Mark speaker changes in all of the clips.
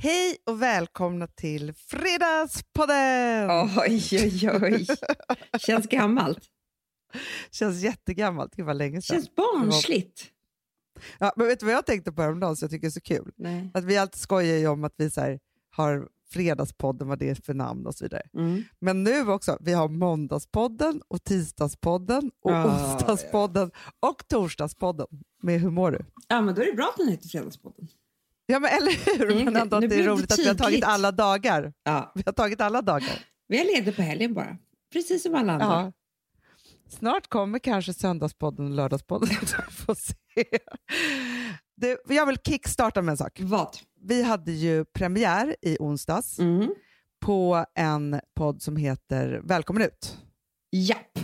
Speaker 1: Hej och välkomna till Fredagspodden!
Speaker 2: Oj, oj, oj. Känns gammalt.
Speaker 1: Känns jättegammalt. Gud vad länge sedan.
Speaker 2: Känns barnsligt.
Speaker 1: Ja, men vet du vad jag tänkte på häromdagen som jag tycker är så kul?
Speaker 2: Nej.
Speaker 1: Att vi alltid skojar ju om att vi så har Fredagspodden, vad det är för namn och så vidare.
Speaker 2: Mm.
Speaker 1: Men nu också, vi har Måndagspodden och Tisdagspodden och
Speaker 2: Ja,
Speaker 1: Onsdagspodden och Torsdagspodden. Med hur mår du?
Speaker 2: Ja, men då är det bra att den heter Fredagspodden.
Speaker 1: Ja men eller hur? Men ändå att det är
Speaker 2: det
Speaker 1: roligt att vi har tagit alla dagar.
Speaker 2: Ja.
Speaker 1: Vi har tagit alla dagar.
Speaker 2: Vi är lediga på helgen bara. Precis som alla andra.
Speaker 1: Ja. Snart kommer kanske Söndagspodden och Lördagspodden. Får se. Du, jag vill kickstarta med en sak.
Speaker 2: Vad?
Speaker 1: Vi hade ju premiär i onsdags
Speaker 2: Mm.
Speaker 1: på en podd som heter Välkommen ut.
Speaker 2: Japp.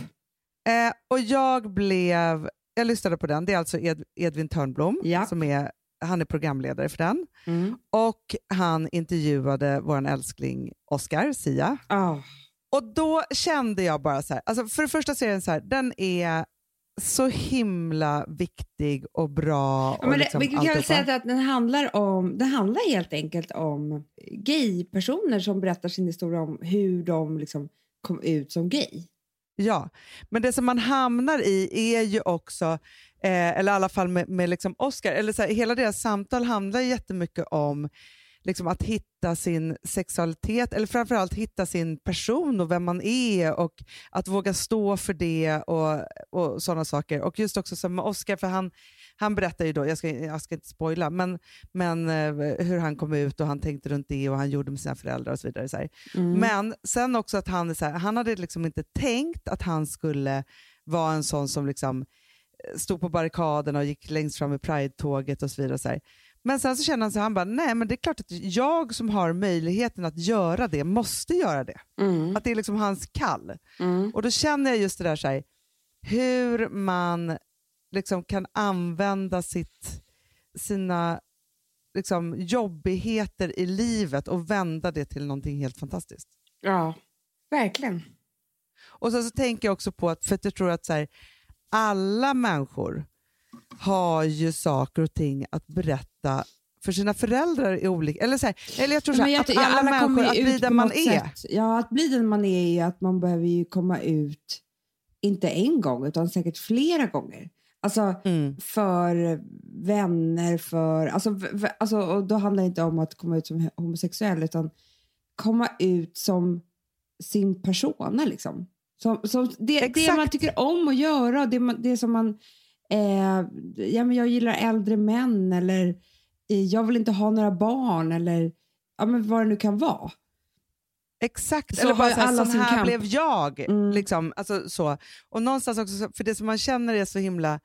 Speaker 1: Eh, och jag blev, jag lyssnade på den, det är alltså Ed, Edvin Törnblom
Speaker 2: Ja.
Speaker 1: som är, han är programledare för den.
Speaker 2: Mm.
Speaker 1: Och han intervjuade vår älskling Oscar Sia.
Speaker 2: Ah.
Speaker 1: Och då kände jag bara så här, alltså för det första så är den så här, den är så himla viktig och bra.
Speaker 2: Ja,
Speaker 1: och
Speaker 2: det,
Speaker 1: liksom
Speaker 2: vi kan väl säga att den handlar, om, den handlar helt enkelt om gaypersoner som berättar sin historia om hur de liksom kom ut som gay.
Speaker 1: Ja, men det som man hamnar i är ju också, eh, eller i alla fall med, med liksom Oscar, eller så här, hela deras samtal handlar jättemycket om liksom att hitta sin sexualitet, eller framförallt hitta sin person och vem man är och att våga stå för det och, och sådana saker. Och just också som med Oscar, för han, han berättar ju då, jag ska, jag ska inte spoila, men, men eh, hur han kom ut och han tänkte runt det och han gjorde med sina föräldrar och så vidare. Så.
Speaker 2: Mm.
Speaker 1: Men sen också att han, så här, han hade liksom inte tänkt att han skulle vara en sån som liksom eh, stod på barrikaderna och gick längst fram i Pride-tåget och så vidare. Så. Men sen så kände han sig, han bara, nej men det är klart att jag som har möjligheten att göra det måste göra det.
Speaker 2: Mm.
Speaker 1: Att det är liksom hans kall.
Speaker 2: Mm.
Speaker 1: Och då känner jag just det där, så här, hur man liksom kan använda sitt, sina liksom, jobbigheter i livet och vända det till någonting helt fantastiskt.
Speaker 2: Ja, verkligen.
Speaker 1: Och sen så tänker jag också på att, för att jag tror att så här, alla människor har ju saker och ting att berätta för sina föräldrar i olika, eller så här, eller jag tror så här,
Speaker 2: jag-
Speaker 1: att alla,
Speaker 2: kommer
Speaker 1: människor, att bli den man är.
Speaker 2: sätt. Ja, att bli den man är är att man behöver ju komma ut, inte en gång, utan säkert flera gånger. Alltså
Speaker 1: Mm.
Speaker 2: för vänner, för... Alltså, alltså, och då handlar det inte om att komma ut som homosexuell, utan komma ut som sin persona. Liksom. Som, som det, det man tycker om att göra, det, man, det som man... Eh, ja, men jag gillar äldre män, eller eh, jag vill inte ha några barn, eller ja, men vad det nu kan vara.
Speaker 1: Exakt,
Speaker 2: Så
Speaker 1: eller bara
Speaker 2: ju
Speaker 1: så här,
Speaker 2: alla
Speaker 1: sån här
Speaker 2: kamp.
Speaker 1: blev jag.
Speaker 2: Mm.
Speaker 1: Liksom, alltså, så. Och någonstans också, så- för det som man känner är så himla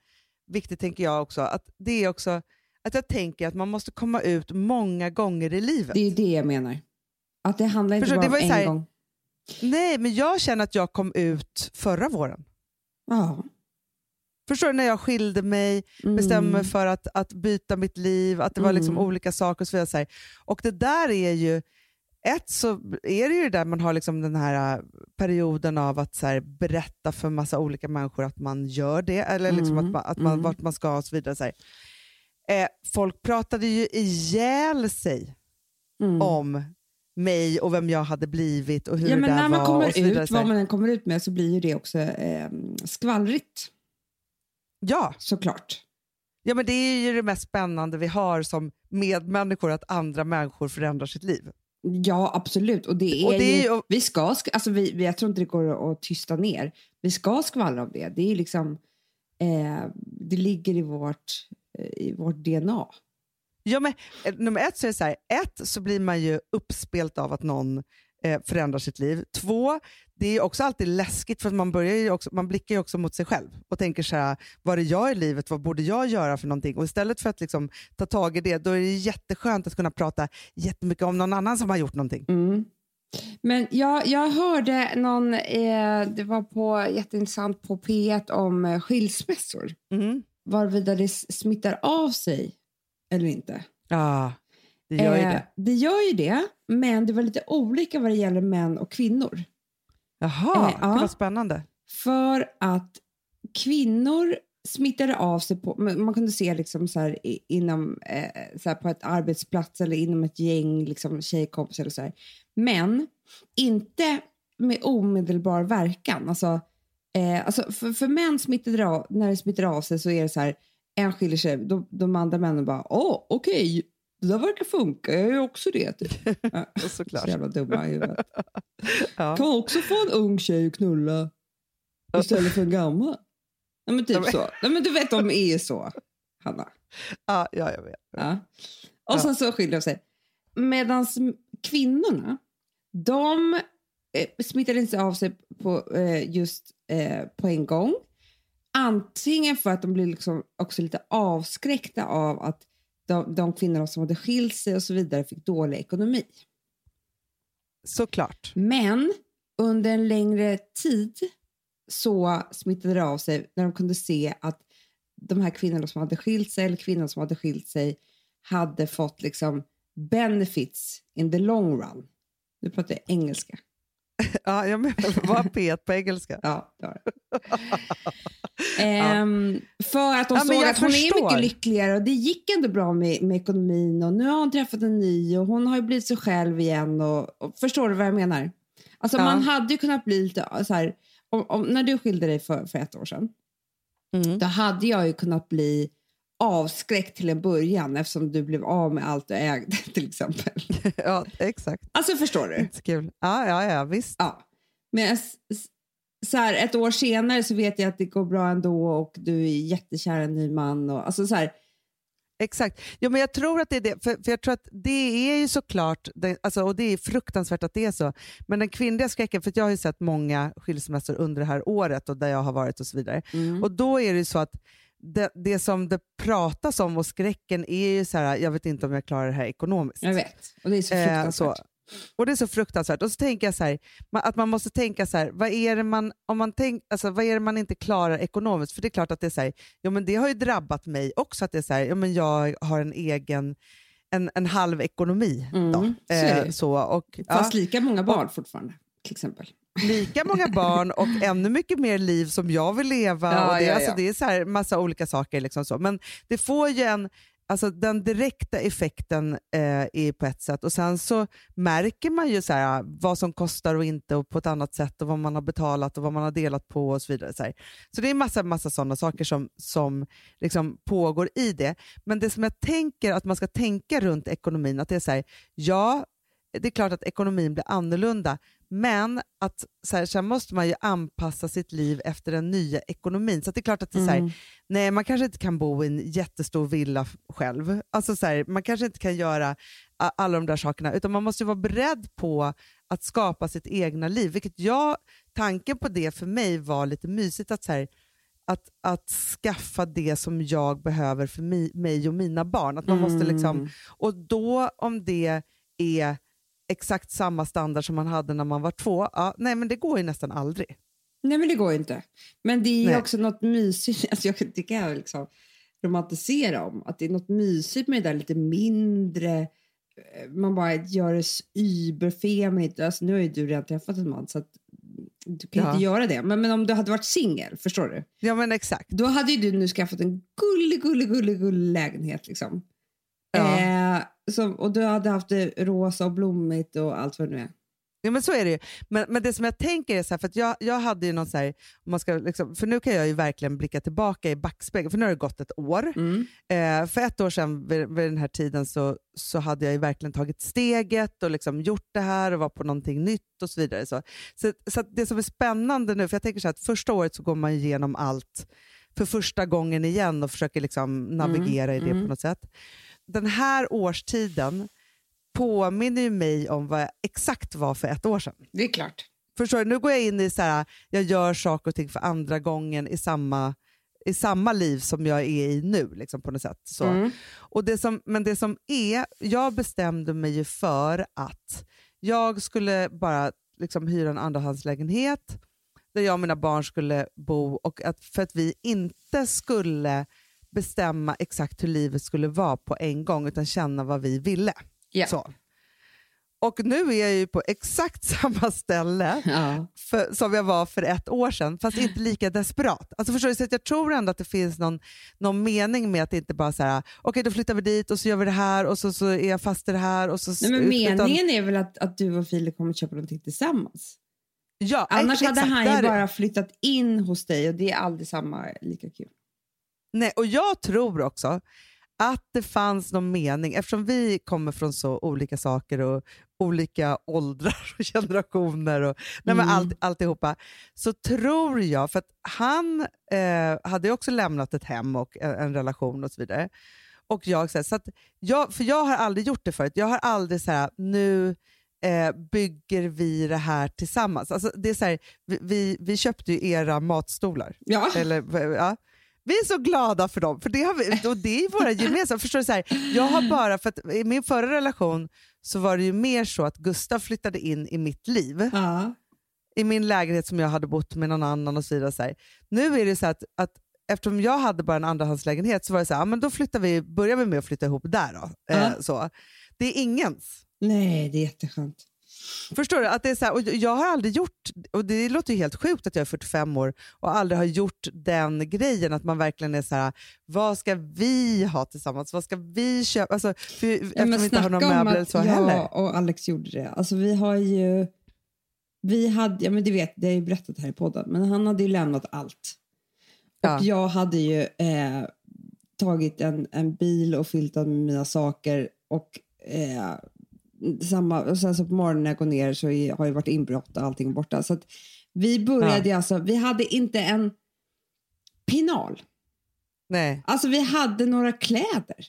Speaker 1: viktigt tänker jag också, att det är också att jag tänker att man måste komma ut många gånger i livet.
Speaker 2: Det är det jag menar. Att det handlar inte
Speaker 1: Förstår,
Speaker 2: bara om en
Speaker 1: här-
Speaker 2: gång.
Speaker 1: Nej, men jag känner att jag kom ut förra våren.
Speaker 2: Ja.
Speaker 1: Förstår du? När jag skilde mig,
Speaker 2: Mm.
Speaker 1: bestämde mig för att, att byta mitt liv, att det var liksom
Speaker 2: Mm.
Speaker 1: olika saker och så vidare. Och det där är ju, ett så är det ju det där man har liksom den här äh, perioden av att så berätta för massa olika människor att man gör det, eller liksom
Speaker 2: Mm.
Speaker 1: att man, att man,
Speaker 2: Mm.
Speaker 1: vart man ska och så vidare. Så. Eh, folk pratade ju ihjäl sig
Speaker 2: Mm.
Speaker 1: om mig och vem jag hade blivit och hur
Speaker 2: Ja,
Speaker 1: det
Speaker 2: men
Speaker 1: där
Speaker 2: när man
Speaker 1: var.
Speaker 2: kommer
Speaker 1: och så vidare,
Speaker 2: ut, vad man än kommer ut med, så blir ju det också eh, skvallrigt
Speaker 1: Ja,
Speaker 2: såklart.
Speaker 1: ja, men det är ju det mest spännande vi har som medmänniskor, att andra människor förändrar sitt liv.
Speaker 2: Ja, absolut. Och det är,
Speaker 1: Och det är
Speaker 2: ju, vi ska, sk- alltså vi, vi- jag tror inte det går att tysta ner. Vi ska skvallra om det. Det är liksom, eh, det ligger i vårt, eh, i vårt DNA.
Speaker 1: Ja, men, eh, nummer ett så är det så här, ett så blir man ju uppspelt av att någon eh, förändrar sitt liv. Två, det är också alltid läskigt för att man, börjar ju också, man blickar ju också mot sig själv och tänker så här, vad är jag i livet, vad borde jag göra för någonting? Och istället för att liksom ta tag i det, då är det jätteskönt att kunna prata jättemycket om någon annan som har gjort någonting.
Speaker 2: Mm. Men jag, jag hörde någon, eh, det var på jätteintressant på P1 om eh, skilsmässor.
Speaker 1: Mm.
Speaker 2: Varvida det smittar av sig eller inte.
Speaker 1: Ja, det gör ju
Speaker 2: Eh,
Speaker 1: det.
Speaker 2: det gör ju det, men det var lite olika vad det gäller män och kvinnor.
Speaker 1: Jaha,
Speaker 2: eh, ja.
Speaker 1: var spännande.
Speaker 2: För att kvinnor smittade av sig på, man kunde se liksom så här, inom, eh, så här på ett arbetsplats eller inom ett gäng liksom, tjejkompisar och så här. Men inte med omedelbar verkan. Alltså, eh, alltså för, för män smittar det av, när det smittar av sig så är det så här, en skiljer sig, de, de andra männen bara, åh okej, det där verkar funka, jag gör också det. Typ. Ja,
Speaker 1: såklart.
Speaker 2: Så jävla dumma i huvudet.
Speaker 1: Ja.
Speaker 2: Kan också få en ung tjej att knulla istället för en gammal. Nej, men typ så. Nej, men du vet, de är så, Hanna.
Speaker 1: Ja, ja, jag vet.
Speaker 2: Ja. Och
Speaker 1: Ja.
Speaker 2: sen så skiljer de sig. Medan kvinnorna, de eh, smittar inte av sig på, eh, just eh, på en gång. Antingen för att de blir liksom också lite avskräckta av att de, de kvinnor som hade skilt sig och så vidare fick dålig ekonomi.
Speaker 1: Såklart.
Speaker 2: Men under en längre tid så smittade det av sig när de kunde se att de här kvinnorna som hade skilt sig eller kvinnor som hade skilt sig hade fått liksom benefits in the long run. Nu pratar jag engelska.
Speaker 1: Ja, jag menar, vad P1 på engelska?
Speaker 2: Ja, det har det. Ehm, för att de
Speaker 1: Ja,
Speaker 2: såg att hon är
Speaker 1: förstår.
Speaker 2: mycket lyckligare och det gick ändå bra med, med ekonomin och nu har hon träffat en ny och hon har ju blivit sig själv igen. Och, och Förstår du vad jag menar? Alltså
Speaker 1: Ja.
Speaker 2: man hade ju kunnat bli lite så här, om, om, när du skilde dig för, för ett år sedan,
Speaker 1: Mm.
Speaker 2: då hade jag ju kunnat bli avskräckt till en början eftersom du blev av med allt du ägde till exempel.
Speaker 1: Ja, exakt.
Speaker 2: Alltså förstår du?
Speaker 1: Inte kul. Ja, ja, ja, visst.
Speaker 2: Ja. Men så här, ett år senare så vet jag att det går bra ändå och du är jättekär en ny man. Och, alltså så här,
Speaker 1: Exakt. Ja, men jag tror att det är det. För, för jag tror att det är ju såklart, det, alltså, och det är fruktansvärt att det är så, men den kvinnliga skräcken, för jag har ju sett många skilsmässor under det här året och där jag har varit och så vidare. Och då är det ju så att det, det som det pratas om och skräcken är ju så här, jag vet inte om jag klarar det här ekonomiskt.
Speaker 2: jag vet. Och det är så
Speaker 1: Eh,
Speaker 2: fruktansvärt.
Speaker 1: så. Och det är så fruktansvärt. Och så tänker jag så här, att man måste tänka så här, vad är det man, om man tänk, alltså, vad är det man inte klarar ekonomiskt? För det är klart att det är så här, ja, men det har ju drabbat mig också, att det är så här, ja, men jag har en egen, en, en halv ekonomi.
Speaker 2: Mm,
Speaker 1: Då.
Speaker 2: så ju.
Speaker 1: så, och,
Speaker 2: Fast
Speaker 1: ja,
Speaker 2: lika många barn fortfarande, till exempel.
Speaker 1: Lika många barn och ännu mycket mer liv som jag vill leva.
Speaker 2: Ja,
Speaker 1: och det,
Speaker 2: ja,
Speaker 1: alltså,
Speaker 2: ja.
Speaker 1: det är så här massa olika saker. Liksom så. Men det får ju en, alltså den direkta effekten eh, är på ett sätt och sen så märker man ju så här, vad som kostar och inte och på ett annat sätt och vad man har betalat och vad man har delat på och så vidare. Så, här. så det är massa, massa sådana saker som, som liksom pågår i det. Men det som jag tänker att man ska tänka runt ekonomin, att det är så här, ja, det är klart att ekonomin blir annorlunda, men att så här, sen måste man ju anpassa sitt liv efter den nya ekonomin. Så det är klart att det är så här,
Speaker 2: Mm.
Speaker 1: nej, man kanske inte kan bo i en jättestor villa själv. Alltså så här, man kanske inte kan göra alla de där sakerna, utan man måste ju vara beredd på att skapa sitt egna liv. Vilket jag, tanken på det för mig var lite mysigt att, så här, att, att skaffa det som jag behöver för mi, mig och mina barn. Att man måste liksom,
Speaker 2: Mm.
Speaker 1: och då om det är exakt samma standard som man hade när man var två, ja, nej men det går ju nästan aldrig.
Speaker 2: Nej, men det går ju inte. Men det är
Speaker 1: Nej.
Speaker 2: också något mysigt. Alltså jag det kan jag liksom romantisera om. Att det är något mysigt med det där lite mindre. eh, Man bara gör det überfemigt. Alltså nu har ju du redan träffat en man så att du kan
Speaker 1: Ja.
Speaker 2: inte göra det. Men, men om du hade varit singel, förstår du?
Speaker 1: Ja men exakt.
Speaker 2: Då hade ju du nu skaffat en gullig, gullig, gullig, gullig lägenhet. Liksom.
Speaker 1: Ja.
Speaker 2: Eh, som, och du hade haft det rosa och blommigt och allt vad det nu är.
Speaker 1: Ja, men så är det ju. Men, men det som jag tänker är så här, för jag, jag hade ju någon så här, man ska liksom, för nu kan jag ju verkligen blicka tillbaka i backspegeln, för nu har det gått ett år.
Speaker 2: Mm.
Speaker 1: Eh, för ett år sedan vid, vid den här tiden så, så hade jag ju verkligen tagit steget och liksom gjort det här och var på någonting nytt och så vidare. Så, så, så det som är spännande nu, för jag tänker så här att första året så går man igenom allt för första gången igen och försöker liksom navigera i det
Speaker 2: mm.
Speaker 1: på något sätt. Den här årstiden påminner ju mig om vad jag exakt var för ett år sedan.
Speaker 2: Det är klart.
Speaker 1: Förstår du? Nu går jag in i så här, jag gör saker och ting för andra gången i samma, i samma liv som jag är i nu liksom på något sätt. Så.
Speaker 2: Mm.
Speaker 1: Och det som, men det som är, jag bestämde mig ju för att jag skulle bara liksom hyra en andrahandslägenhet där jag och mina barn skulle bo och att, för att vi inte skulle bestämma exakt hur livet skulle vara på en gång utan känna vad vi ville.
Speaker 2: Ja.
Speaker 1: Så. Och nu är jag ju på exakt samma ställe
Speaker 2: Ja.
Speaker 1: för, som jag var för ett år sedan, fast inte lika desperat. Alltså förstår du, så att jag tror ändå att det finns någon, någon mening med att det inte bara så här, okej då flyttar vi dit och så gör vi det här och så, så är jag fast i det här. Och så,
Speaker 2: Nej, men
Speaker 1: utan-
Speaker 2: meningen är väl att, att du och Filip kommer köpa någonting tillsammans?
Speaker 1: ja,
Speaker 2: Annars
Speaker 1: exakt,
Speaker 2: hade han ju bara flyttat in hos dig och det är aldrig samma lika kul.
Speaker 1: Nej, och jag tror också att det fanns någon mening, eftersom vi kommer från så olika saker och olika åldrar och generationer och nej,
Speaker 2: Mm.
Speaker 1: allt, alltihopa, så tror jag, för att han eh, hade ju också lämnat ett hem och en, en relation och så vidare. Och jag, så att jag, för jag har aldrig gjort det förut. Jag har aldrig så här, nu eh, bygger vi det här tillsammans. Alltså, det är så här, vi, vi, vi köpte ju era matstolar.
Speaker 2: Ja.
Speaker 1: Eller, ja. Vi är så glada för dem, för det, har vi, och det är våra gemensamma. Förstår du, så här, jag har bara, för att I min förra relation så var det ju mer så att Gustav flyttade in i mitt liv,
Speaker 2: Ja.
Speaker 1: i min lägenhet som jag hade bott med någon annan och så vidare. Så här. Nu är det så att, att eftersom jag hade bara en andrahandslägenhet så var det så här, men då flyttar vi, börjar vi med att flytta ihop där. Då. Eh,
Speaker 2: Ja.
Speaker 1: så. Det är ingens.
Speaker 2: Nej, det är jätteskönt.
Speaker 1: Förstår du? Att det är så här, och jag har aldrig gjort, och det låter ju helt sjukt att jag är 45 år och aldrig har gjort den grejen att man verkligen är så här, vad ska vi ha tillsammans? Vad ska vi köpa? Alltså, för,
Speaker 2: Ja,
Speaker 1: eftersom vi inte har några möbler eller så
Speaker 2: jag
Speaker 1: heller.
Speaker 2: och Alex gjorde det. Alltså vi har ju... Vi hade, ja men du vet, det har jag ju berättat här i podden, men han hade ju lämnat allt.
Speaker 1: Ja.
Speaker 2: Och jag hade ju eh, tagit en, en bil och fyllt den med mina saker och eh, samma, och sen så på morgonen när jag går ner så har ju varit inbrott och allting borta. Så vi började alltså, vi hade inte en pinal.
Speaker 1: Nej.
Speaker 2: Alltså vi hade några kläder.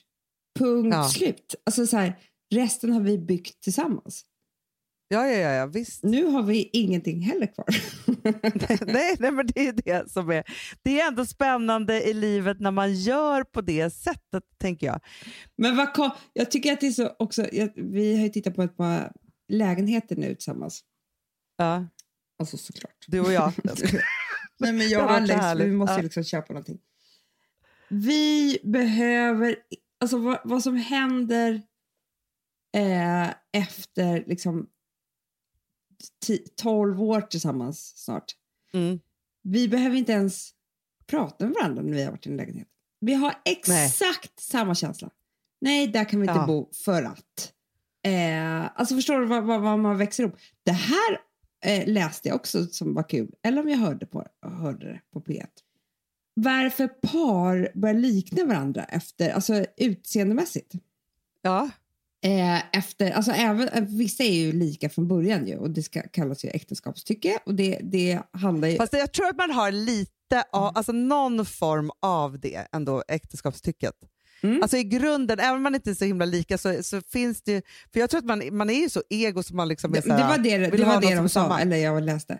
Speaker 2: Punkt
Speaker 1: Ja.
Speaker 2: slut. Alltså så här, resten har vi byggt tillsammans.
Speaker 1: Ja, ja, ja, visst.
Speaker 2: Nu har vi ingenting heller kvar.
Speaker 1: nej, nej, men det är det som är... Det är ändå spännande i livet när man gör på det sättet, tänker jag.
Speaker 2: Men vad kom, jag tycker att det är så också, jag, vi har ju tittat på ett par lägenheter nu tillsammans.
Speaker 1: Ja,
Speaker 2: Alltså såklart.
Speaker 1: du och jag.
Speaker 2: Nej men jag och Alex, vi måste
Speaker 1: Ja.
Speaker 2: liksom köpa någonting. Vi behöver, alltså vad, vad som händer eh, efter liksom 12 år tillsammans snart.
Speaker 1: Mm.
Speaker 2: Vi behöver inte ens prata med varandra när vi har varit i en lägenhet. Vi har exakt samma känsla. Nej, där kan vi inte
Speaker 1: Ja.
Speaker 2: bo för att. Eh, alltså förstår du vad, vad, vad man växer upp? Det här eh, läste jag också som var kul. Eller om jag hörde, på, hörde det på P1. Varför par börjar likna varandra efter, alltså utseendemässigt.
Speaker 1: Ja.
Speaker 2: Eh, efter, alltså även, eh, vissa är ju lika från början ju och det ska kallas ju äktenskapstycke och det, det handlar ju...
Speaker 1: Fast jag tror att man har lite av, alltså någon form av det ändå, äktenskapstycket.
Speaker 2: Mm.
Speaker 1: Alltså i grunden, även om man inte är så himla lika så, så finns det ju, för jag tror att man, man är ju så ego som man liksom är
Speaker 2: det,
Speaker 1: så här,
Speaker 2: det var det, det, var det de sa, eller jag läste.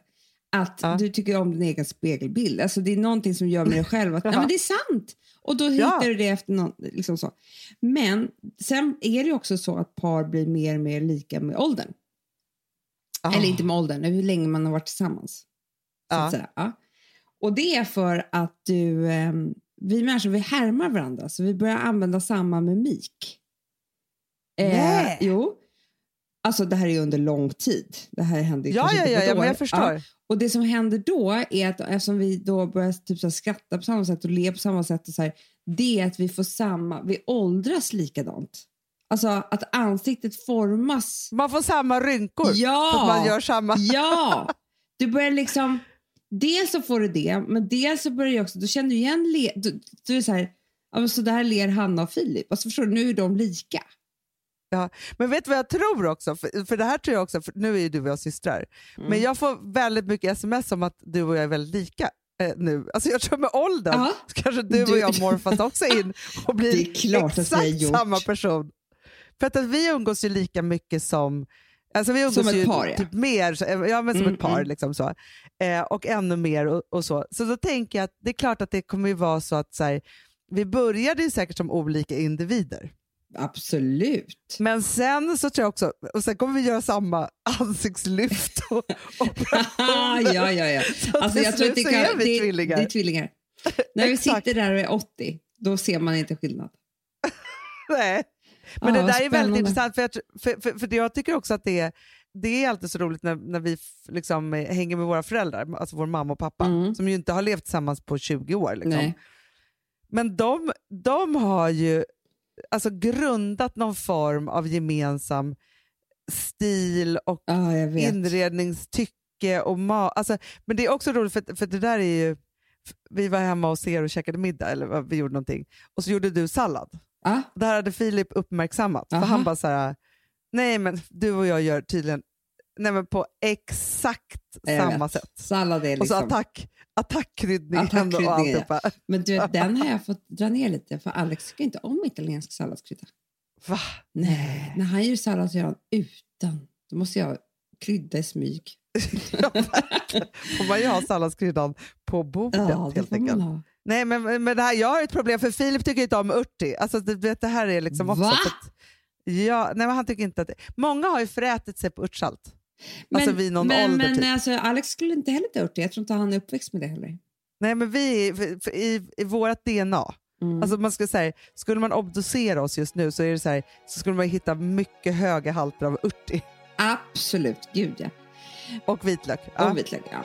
Speaker 2: Att
Speaker 1: Ja.
Speaker 2: du tycker om din egen spegelbild. Alltså det är någonting som gör med dig själv att
Speaker 1: Ja.
Speaker 2: men det är sant. Och då hittar
Speaker 1: Ja.
Speaker 2: du det efter någon, liksom så. Men sen är det också så att par blir mer och mer lika med åldern.
Speaker 1: Ah.
Speaker 2: Eller inte med åldern, hur länge man har varit tillsammans. Så
Speaker 1: Ja.
Speaker 2: att säga. Ja. Och det är för att du, ehm, vi människor vi härmar varandra så vi börjar använda samma mimik. Eh,
Speaker 1: Nej.
Speaker 2: jo. Alltså det här är under lång tid. Det här händer ju
Speaker 1: Ja, ja, ja, ja, men jag förstår.
Speaker 2: Och det som händer då är att eftersom vi då börjar typ så skratta på samma sätt och le på samma sätt och så här, det är att vi får samma, vi åldras likadant. Alltså att ansiktet formas.
Speaker 1: Man får samma rynkor
Speaker 2: Ja!
Speaker 1: för att man gör samma.
Speaker 2: Ja! Du börjar liksom, dels så får du det, men dels så börjar jag också, då känner du igen, le, du, du är så här, ja så där ler Hanna och Filip. Alltså förstår du, nu är de lika.
Speaker 1: Ja. Men vet du vad jag tror också? För, för det här tror jag också, nu är ju du och jag systrar,
Speaker 2: Mm.
Speaker 1: men jag får väldigt mycket sms om att du och jag är väldigt lika. eh, Nu. Alltså jag tror med åldern
Speaker 2: Ja.
Speaker 1: så kanske du,
Speaker 2: Du-
Speaker 1: och jag morfas också in och blir exakt samma person. För att, att vi umgås ju lika mycket som Alltså vi umgås
Speaker 2: Som ett
Speaker 1: ju
Speaker 2: par, ja.
Speaker 1: typ mer, så- ja, men som
Speaker 2: Mm,
Speaker 1: ett par.
Speaker 2: mm.
Speaker 1: Liksom så. Eh, och ännu mer och, och så. Så då tänker jag att det är klart att det kommer ju vara så att så här, vi började ju säkert som olika individer.
Speaker 2: Absolut.
Speaker 1: Men sen så tror jag också, och sen kommer vi göra samma ansiktslyft och operationer.
Speaker 2: ja, ja, ja.
Speaker 1: Så
Speaker 2: Alltså, jag tror att det, kan,
Speaker 1: vi
Speaker 2: det,
Speaker 1: tvillingar.
Speaker 2: det är tvillingar. När vi sitter där och är 80, då ser man inte skillnad.
Speaker 1: Nej. Men
Speaker 3: Ja,
Speaker 1: det där är väldigt
Speaker 3: spännande.
Speaker 1: intressant, för, jag, för, för, för jag tycker också att det är, det är alltid så roligt när, när vi liksom hänger med våra föräldrar, alltså vår mamma och pappa,
Speaker 3: Mm.
Speaker 1: som ju inte har levt tillsammans på 20 år. Liksom.
Speaker 3: Nej.
Speaker 1: Men de, de har ju alltså, grundat någon form av gemensam stil och
Speaker 3: vet.
Speaker 1: inredningstycke. Och ma- alltså, men det är också roligt, för, för det där är ju... Vi var hemma hos er och käkade middag, eller vi gjorde någonting, och så gjorde du sallad.
Speaker 3: Ja,
Speaker 1: Det här hade Filip uppmärksammat, för
Speaker 3: Aha.
Speaker 1: han bara så här, nej men du och jag gör tydligen nej, men på exakt samma
Speaker 3: vet.
Speaker 1: sätt.
Speaker 3: Sallad är
Speaker 1: Och så
Speaker 3: liksom...
Speaker 1: attack, attackkryddningen och
Speaker 3: Attackkryddningen,
Speaker 1: alltihopa.
Speaker 3: Men du, den har jag fått dra ner lite, för Alex tycker inte om italiensk salladskrydda.
Speaker 1: Va?
Speaker 3: Nej, när han gör sallad så gör han utan. Då måste jag krydda i smyg.
Speaker 1: Ja. Får man ju ha salladskryddan på bordet
Speaker 3: Ja, det
Speaker 1: helt
Speaker 3: får man
Speaker 1: enkelt.
Speaker 3: ha.
Speaker 1: Nej, men, men det här, jag har ett problem, för Filip tycker inte om örti. Alltså, det, det här är liksom också...
Speaker 3: Va?
Speaker 1: Att, ja, nej, men han tycker inte att det, många har ju förätit sig på örtsalt. Alltså vid någon
Speaker 3: men,
Speaker 1: ålder
Speaker 3: men
Speaker 1: typ.
Speaker 3: alltså, Alex skulle inte heller ta örter. Jag tror inte han är uppväxt med det heller.
Speaker 1: Nej, men vi, i, i vårt DNA,
Speaker 3: Mm.
Speaker 1: alltså man ska säga, skulle man obducera oss just nu så, är det så, här, så skulle man hitta mycket höga halter av örti
Speaker 3: Absolut, gud ja.
Speaker 1: och vitlök. Ja.
Speaker 3: Och vitlök, ja.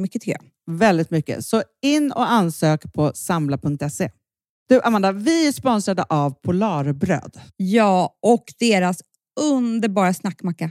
Speaker 2: mycket tycker jag.
Speaker 1: Väldigt mycket. Så in och ansök på samla.se. Du Amanda, vi är sponsrade av Polarbröd.
Speaker 2: Ja, och deras underbara snackmacka.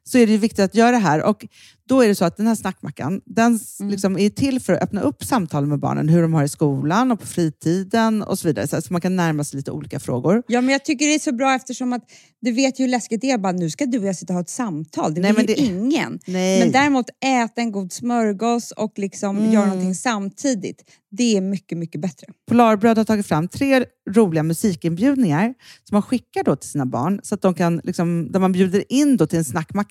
Speaker 1: så är det viktigt att göra det här. Och då är det så att den här snackmackan, den s- liksom är till för att öppna upp samtal med barnen, hur de har i skolan och på fritiden och så vidare. Så, man kan närma sig lite olika frågor.
Speaker 2: Ja, men jag tycker det är så bra eftersom att du vet ju hur läskigt det är. Bara, nu ska du och jag sitta och ha ett samtal. Det vill ju
Speaker 1: det-
Speaker 2: ingen.
Speaker 1: Nej.
Speaker 2: Men däremot äta en god smörgås och liksom
Speaker 1: Mm.
Speaker 2: göra någonting samtidigt. Det är mycket, mycket bättre.
Speaker 1: Polarbröd har tagit fram tre roliga musikinbjudningar som man skickar då till sina barn, så att de kan, liksom, där man bjuder in då till en snackmacka.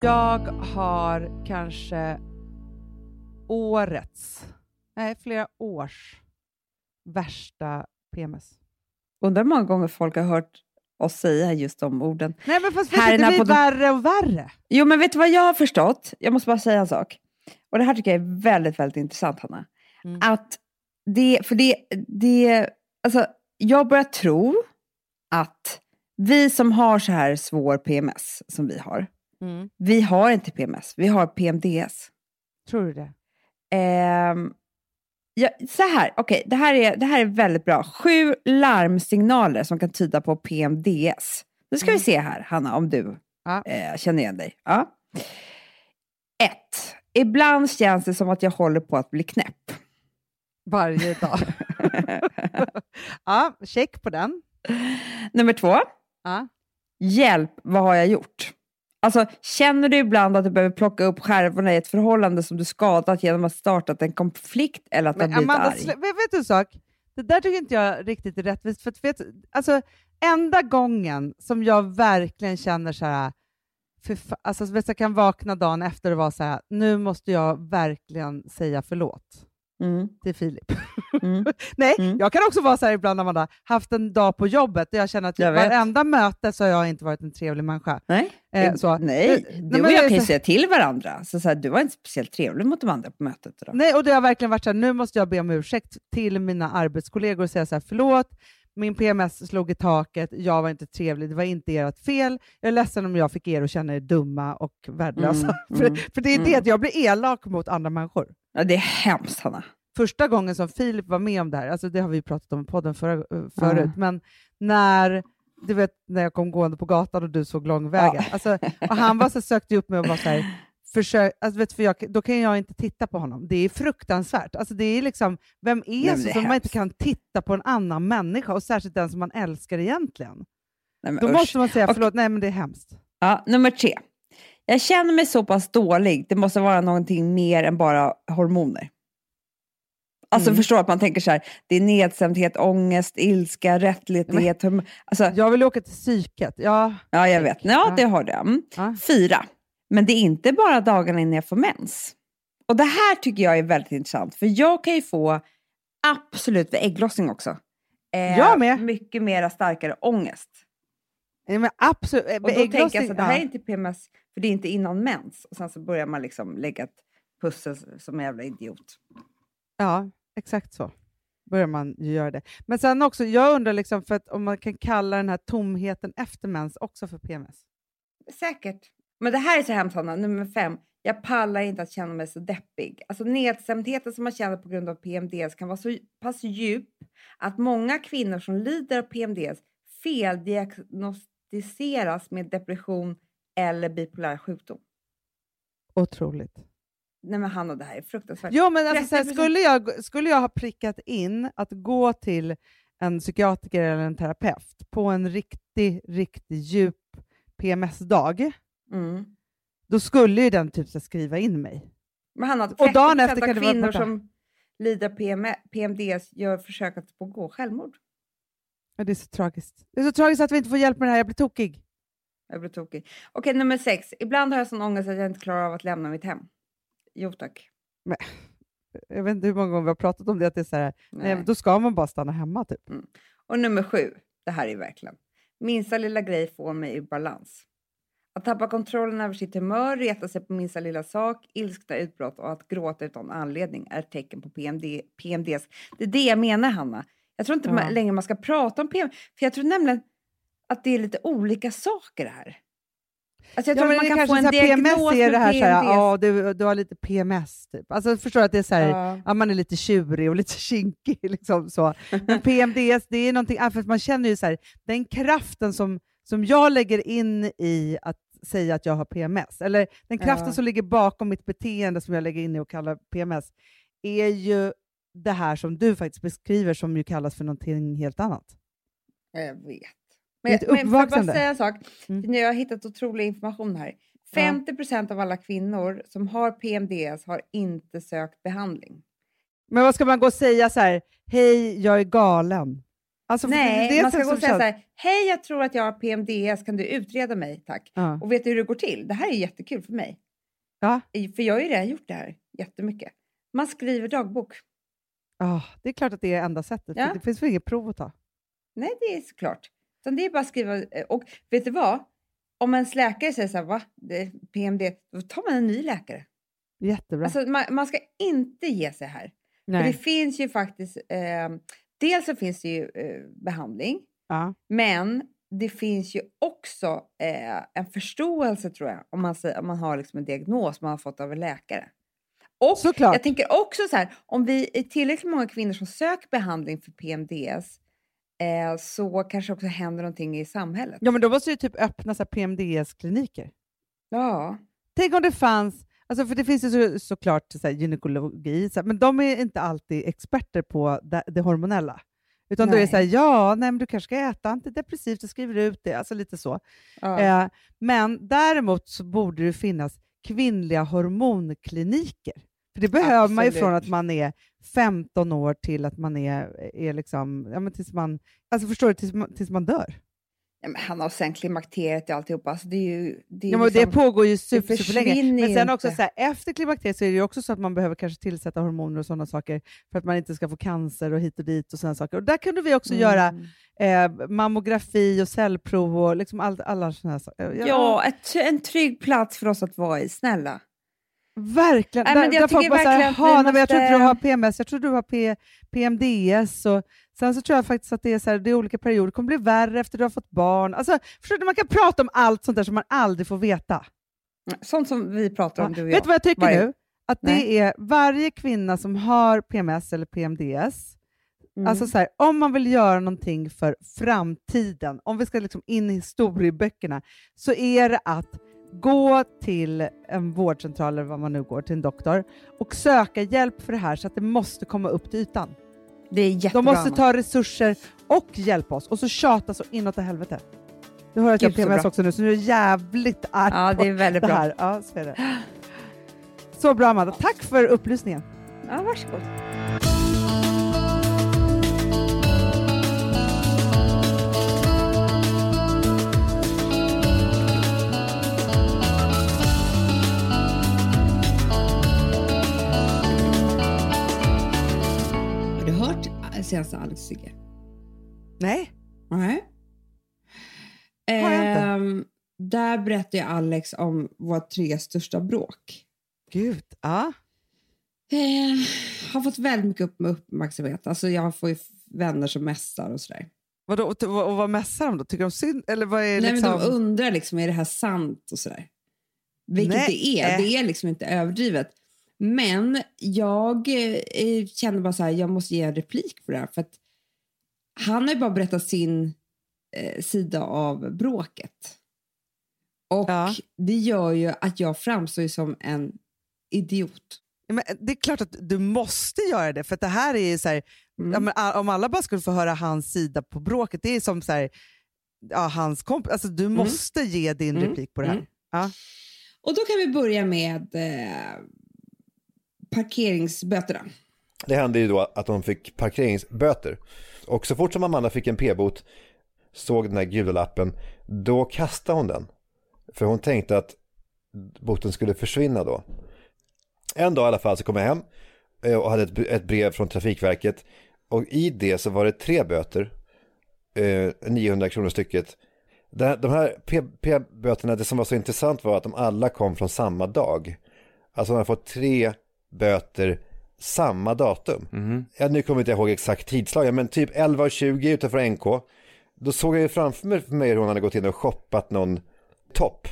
Speaker 1: Jag har kanske årets, nej flera års värsta PMS.
Speaker 4: Undrar hur många gånger folk har hört oss säga just de orden.
Speaker 1: Nej men fast
Speaker 4: Här
Speaker 1: det blir
Speaker 4: podden-
Speaker 1: värre och värre.
Speaker 4: Jo, men vet du vad jag har förstått? Jag måste bara säga en sak. Och det här tycker jag är väldigt, väldigt intressant, Hanna.
Speaker 1: Mm.
Speaker 4: Att det, för det, det, alltså jag börjar tro att vi som har så här svår PMS som vi har,
Speaker 1: Mm.
Speaker 4: vi har inte PMS, vi har PMDS.
Speaker 1: Tror du det?
Speaker 4: Ehm, ja, så här, okej, det, här är, det här är väldigt bra. Sju larmsignaler som kan tyda på PMDS. Nu ska vi se här, Hanna, om du
Speaker 1: Ja.
Speaker 4: eh, känner igen dig. Ja. Ett.
Speaker 2: Ibland känns det som att jag håller på att bli knäpp.
Speaker 1: Varje dag. ja, check på den.
Speaker 2: Nummer två.
Speaker 1: Ja.
Speaker 2: Hjälp, vad har jag gjort? Alltså, känner du ibland att du behöver plocka upp skärvorna i ett förhållande som du skadat genom att startat en konflikt eller att ha
Speaker 1: Men
Speaker 2: blivit
Speaker 1: Amanda,
Speaker 2: arg?
Speaker 1: vet, vet du en sak? Det där tycker inte jag riktigt är rättvist. För att, vet, alltså, enda gången som jag verkligen känner så här, för, alltså, jag kan vakna dagen efter och vara så här, nu måste jag verkligen säga förlåt
Speaker 2: Mm,
Speaker 1: till Filip.
Speaker 2: mm.
Speaker 1: Nej,
Speaker 2: Mm.
Speaker 1: jag kan också vara så här ibland, Amanda, haft en dag på jobbet där jag känner att
Speaker 2: Jag
Speaker 1: varenda möte så har jag inte varit en trevlig människa.
Speaker 2: Nej,
Speaker 1: Eh, så.
Speaker 2: nej.
Speaker 1: Eh,
Speaker 2: du
Speaker 1: nej,
Speaker 2: och jag kan ju
Speaker 1: så-
Speaker 2: säga till varandra. Så, så här, du var inte speciellt trevlig mot de andra på mötet idag.
Speaker 1: Nej, och det har verkligen varit så här, nu måste jag be om ursäkt till mina arbetskollegor och säga så här, förlåt, min PMS slog i taket, jag var inte trevlig, det var inte ert fel, jag är ledsen om jag fick er att känna er dumma och värdelösa.
Speaker 2: Mm,
Speaker 1: för,
Speaker 2: mm,
Speaker 1: för det är det,
Speaker 2: mm.
Speaker 1: att jag blir elak mot andra människor.
Speaker 2: Ja, det är hemskt, Hanna.
Speaker 1: Första gången som Filip var med om det här, alltså det har vi pratat om i podden förra, eh, förut, men när du vet när jag kom gående på gatan och du såg långvägen. Alltså, och han var så sökte upp mig och var så här, försök, alltså, vet, för jag, då kan jag inte titta på honom. Det är fruktansvärt. Alltså, det är liksom, vem är
Speaker 2: men
Speaker 1: så som man inte kan titta på en annan människa, och särskilt den som man älskar egentligen?
Speaker 2: Nej, men
Speaker 1: Då
Speaker 2: usch.
Speaker 1: måste man säga
Speaker 2: Och-
Speaker 1: förlåt, nej men det är hemskt.
Speaker 2: Ja, nummer tre. Jag känner mig så pass dålig. Det måste vara någonting mer än bara hormoner. Alltså
Speaker 1: Mm.
Speaker 2: förstår att man tänker så här, det är nedstämdhet, ångest, ilska, rättlighet. horm- Alltså,
Speaker 1: Jag vill åka till psyket. Ja,
Speaker 2: ja, jag vet. Ja. det har du. Mm.
Speaker 1: Ja.
Speaker 2: Fyra. Men det är inte bara dagarna innan jag får mens. Och det här tycker jag är väldigt intressant, för jag kan ju få absolut vid ägglossning också. Eh,
Speaker 1: Jag med.
Speaker 2: Mycket mera starkare ångest.
Speaker 1: nej, men absolut.
Speaker 2: Och då tänker jag så att det här är inte PMS, för det är inte innan mens. Och sen så börjar man liksom lägga ett pussel som en jävla idiot.
Speaker 1: Ja, exakt så börjar man ju göra det. Men sen också, jag undrar liksom för att om man kan kalla den här tomheten efter mens också för PMS.
Speaker 2: Säkert. Men det här är så hemskt Hanna, nummer fem. Jag pallar inte att känna mig så deppig. Alltså nedstämdheten som man känner på grund av PMDS kan vara så pass djup att många kvinnor som lider av PMDS feldiagnostiseras med depression eller bipolär sjukdom.
Speaker 1: Otroligt.
Speaker 2: Nej men Hanna, det här är fruktansvärt.
Speaker 1: Jo, men alltså, så här,
Speaker 2: 30%.
Speaker 1: skulle, jag, skulle jag ha prickat in att gå till en psykiatriker eller en terapeut på en riktig, riktig djup PMS-dag,
Speaker 2: Mm.
Speaker 1: då skulle ju den typ så skriva in mig.
Speaker 2: Men Hanna,
Speaker 1: Och dagen
Speaker 2: 30%
Speaker 1: efter kan
Speaker 2: av
Speaker 1: det vara
Speaker 2: kvinnor som lider PM, PMDS gör försök att begå självmord.
Speaker 1: Ja, det är så tragiskt. Det är så tragiskt att vi inte får hjälp med det här, jag blir tokig.
Speaker 2: Jag blir tokig. Okej, nummer sex. Ibland har jag sån ångest att jag inte klarar av att lämna mitt hem. Jo tack.
Speaker 1: Jag vet inte hur många gånger vi har pratat om det, att det är så här, nej.
Speaker 2: Nej.
Speaker 1: då ska man bara stanna hemma typ.
Speaker 2: Och nummer sju. Det här är verkligen. Minsta lilla grej får mig ur balans. Att tappa kontrollen över sitt humör, reta sig på minsta lilla sak, ilskna utbrott och att gråta utan anledning är tecken på PMD, PMDS. Det är det jag menar, Hanna. Jag tror inte
Speaker 1: Ja.
Speaker 2: man, längre man ska prata om PM, för jag tror nämligen att det är lite olika saker det här. Alltså jag
Speaker 1: Ja,
Speaker 2: tror
Speaker 1: det
Speaker 2: man kan få en diagnos
Speaker 1: PMS är det här, så här
Speaker 2: PMDS.
Speaker 1: ja, du, du har lite PMS typ. Alltså förstår att det är så här,
Speaker 2: Ja.
Speaker 1: ja, man är lite tjurig och lite kinkig. Liksom, så. Men PMDS, det är någonting, ja, för man känner ju så här, den kraften som, som jag lägger in i att säga att jag har PMS, eller den kraften
Speaker 2: Ja.
Speaker 1: som ligger bakom mitt beteende som jag lägger in i att kalla PMS, är ju det här som du faktiskt beskriver som ju kallas för någonting helt annat.
Speaker 2: Jag vet.
Speaker 1: Ett
Speaker 2: Men, men får jag bara säga en sak?
Speaker 1: Mm.
Speaker 2: Nu har jag hittat otrolig information här. 50% av alla kvinnor som har PMDS har inte sökt behandling.
Speaker 1: Men vad ska man gå och säga så här, hej, jag är galen? Alltså,
Speaker 2: Nej, man ska gå och säga så här, hej jag tror att jag har PMDS, kan du utreda mig tack?
Speaker 1: Ja.
Speaker 2: Och vet du hur det går till? Det här är jättekul för mig.
Speaker 1: Ja.
Speaker 2: För jag har ju redan gjort det här jättemycket. Man skriver dagbok.
Speaker 1: Ja, det är klart att det är enda sättet.
Speaker 2: Ja.
Speaker 1: Det finns väl inget prov att ta?
Speaker 2: Nej, det är såklart. Utan det är bara att skriva. eh, Och vet du vad? Om ens läkare säger så här, va? PMD, då tar man en ny läkare.
Speaker 1: Jättebra.
Speaker 2: Alltså, man, man ska inte ge sig här. För det
Speaker 1: Nej.
Speaker 2: finns ju faktiskt, eh, dels så finns det ju eh, behandling,
Speaker 1: Ja.
Speaker 2: men det finns ju också eh, en förståelse tror jag, om man, säger, om man har liksom en diagnos man har fått av en läkare. Och
Speaker 1: Såklart.
Speaker 2: jag tänker också så här, om vi är tillräckligt många kvinnor som söker behandling för PMDS eh, så kanske också händer någonting i samhället.
Speaker 1: Ja, men då måste ju typ öppna PMDS-kliniker.
Speaker 2: Ja,
Speaker 1: Tänk om det fanns, Alltså för det finns ju så, såklart så här, gynekologi, så här, men de är inte alltid experter på det, det hormonella. Utan då är det
Speaker 2: Nej.
Speaker 1: så här, ja, nej, men du kanske ska äta antidepressivt, du skriver ut det, alltså lite så.
Speaker 5: Ja.
Speaker 1: Eh, men däremot så borde det finnas kvinnliga hormonkliniker. För det behöver man ju
Speaker 5: Absolut.
Speaker 1: från att man är 15 år till att man är, är liksom, ja men tills man, alltså förstår du, tills man, tills man dör.
Speaker 5: Ja, men han har sen klimakteriet och alltihopa. Alltså det är ju... Det, är
Speaker 1: Ja, men
Speaker 5: liksom,
Speaker 1: det pågår ju super,
Speaker 5: det
Speaker 1: super länge. Men sen också så här, efter klimakteriet så är det ju också så att man behöver kanske tillsätta hormoner och sådana saker för att man inte ska få cancer och hit och dit och sådana saker. Och där kunde vi också göra
Speaker 5: Mm.
Speaker 1: eh, mammografi och cellprov och liksom all, alla sådana saker.
Speaker 5: Ja, ett, en trygg plats för oss att vara i, snälla.
Speaker 1: Verkligen.
Speaker 5: Nej,
Speaker 1: där,
Speaker 5: men jag
Speaker 1: där folk bara
Speaker 5: vi
Speaker 1: "Jaha, nej, jag tror inte du
Speaker 5: måste-
Speaker 1: har PMS, jag tror du har P, PMDS. Och sen så tror jag faktiskt att det är, så här, det är olika perioder, det kommer bli värre efter du har fått barn. Alltså, förstår du, man kan prata om allt sånt där som man aldrig får veta.
Speaker 5: Sånt som vi pratar om,
Speaker 1: Ja.
Speaker 5: du och
Speaker 1: Vet
Speaker 5: jag.
Speaker 1: du vad jag tycker
Speaker 5: Varje-
Speaker 1: nu? Att det
Speaker 5: Nej.
Speaker 1: är varje kvinna som har PMS eller PMDS,
Speaker 5: Mm.
Speaker 1: alltså så här, om man vill göra någonting för framtiden, om vi ska liksom in i historieböckerna, så är det att gå till en vårdcentral eller vad man nu går, till en doktor och söka hjälp för det här så att det måste komma upp till ytan.
Speaker 5: det är
Speaker 1: De
Speaker 5: jättebra.
Speaker 1: måste
Speaker 5: Anna.
Speaker 1: ta resurser och hjälpa oss och så tjata så inåt i helvete. Du hör att jag
Speaker 5: Gud,
Speaker 1: PMS
Speaker 5: bra.
Speaker 1: också nu, så nu är jag jävligt arg
Speaker 5: Ja,
Speaker 1: på
Speaker 5: det är väldigt
Speaker 1: det
Speaker 5: bra.
Speaker 1: här. Ja, så är det. Så bra Amanda, tack för upplysningen.
Speaker 5: Ja, varsågod.
Speaker 2: Hört äh, senaste Alex Sigge?
Speaker 1: Nej,
Speaker 2: Nej.
Speaker 1: Har jag inte.
Speaker 2: Ehm, där berättar ju Alex om våra tre största bråk.
Speaker 1: gud. Ja.
Speaker 2: Eh, har fått väldigt mycket upp, uppmärksamhet. Alltså jag får ju vänner som mässar och sådär.
Speaker 1: Vadå, och, och, och vad mässar de då? Tycker de synd? Eller vad är
Speaker 2: Nej,
Speaker 1: liksom...
Speaker 2: men de undrar liksom, är det här sant och sådär. Vilket
Speaker 1: Nej.
Speaker 2: det är. Det är liksom inte överdrivet. Men jag eh, känner bara så här, jag måste ge en replik på det här. För att han har ju bara berättat sin eh, sida av bråket. Och
Speaker 1: Ja.
Speaker 2: det gör ju att jag framstår som en idiot.
Speaker 1: Men det är klart att du måste göra det, för det här är ju så här,
Speaker 2: Mm.
Speaker 1: om alla bara skulle få höra hans sida på bråket, det är som så här, ja, hans kompis, alltså du måste ge din
Speaker 2: Mm.
Speaker 1: replik på det här.
Speaker 2: Mm.
Speaker 1: Ja.
Speaker 2: Och då kan vi börja med eh, parkeringsböterna.
Speaker 6: Det hände ju då att de fick parkeringsböter. Och så fort som Amanda fick en p-bot, såg den här gula lappen, då kastade hon den. För hon tänkte att boten skulle försvinna då. En dag i alla fall så kom jag hem eh, och hade ett, ett brev från Trafikverket. Och i det så var det tre böter, eh, 900 kronor stycket. De här P- p-böterna, det som var så intressant var att de alla kom från samma dag. Alltså man har fått tre böter samma datum. Ja, nu kommer jag inte ihåg exakt tidslag, men typ 11.20 utanför NK. Då såg jag ju framför mig för mig hur hon hade gått in och shoppat någon topp.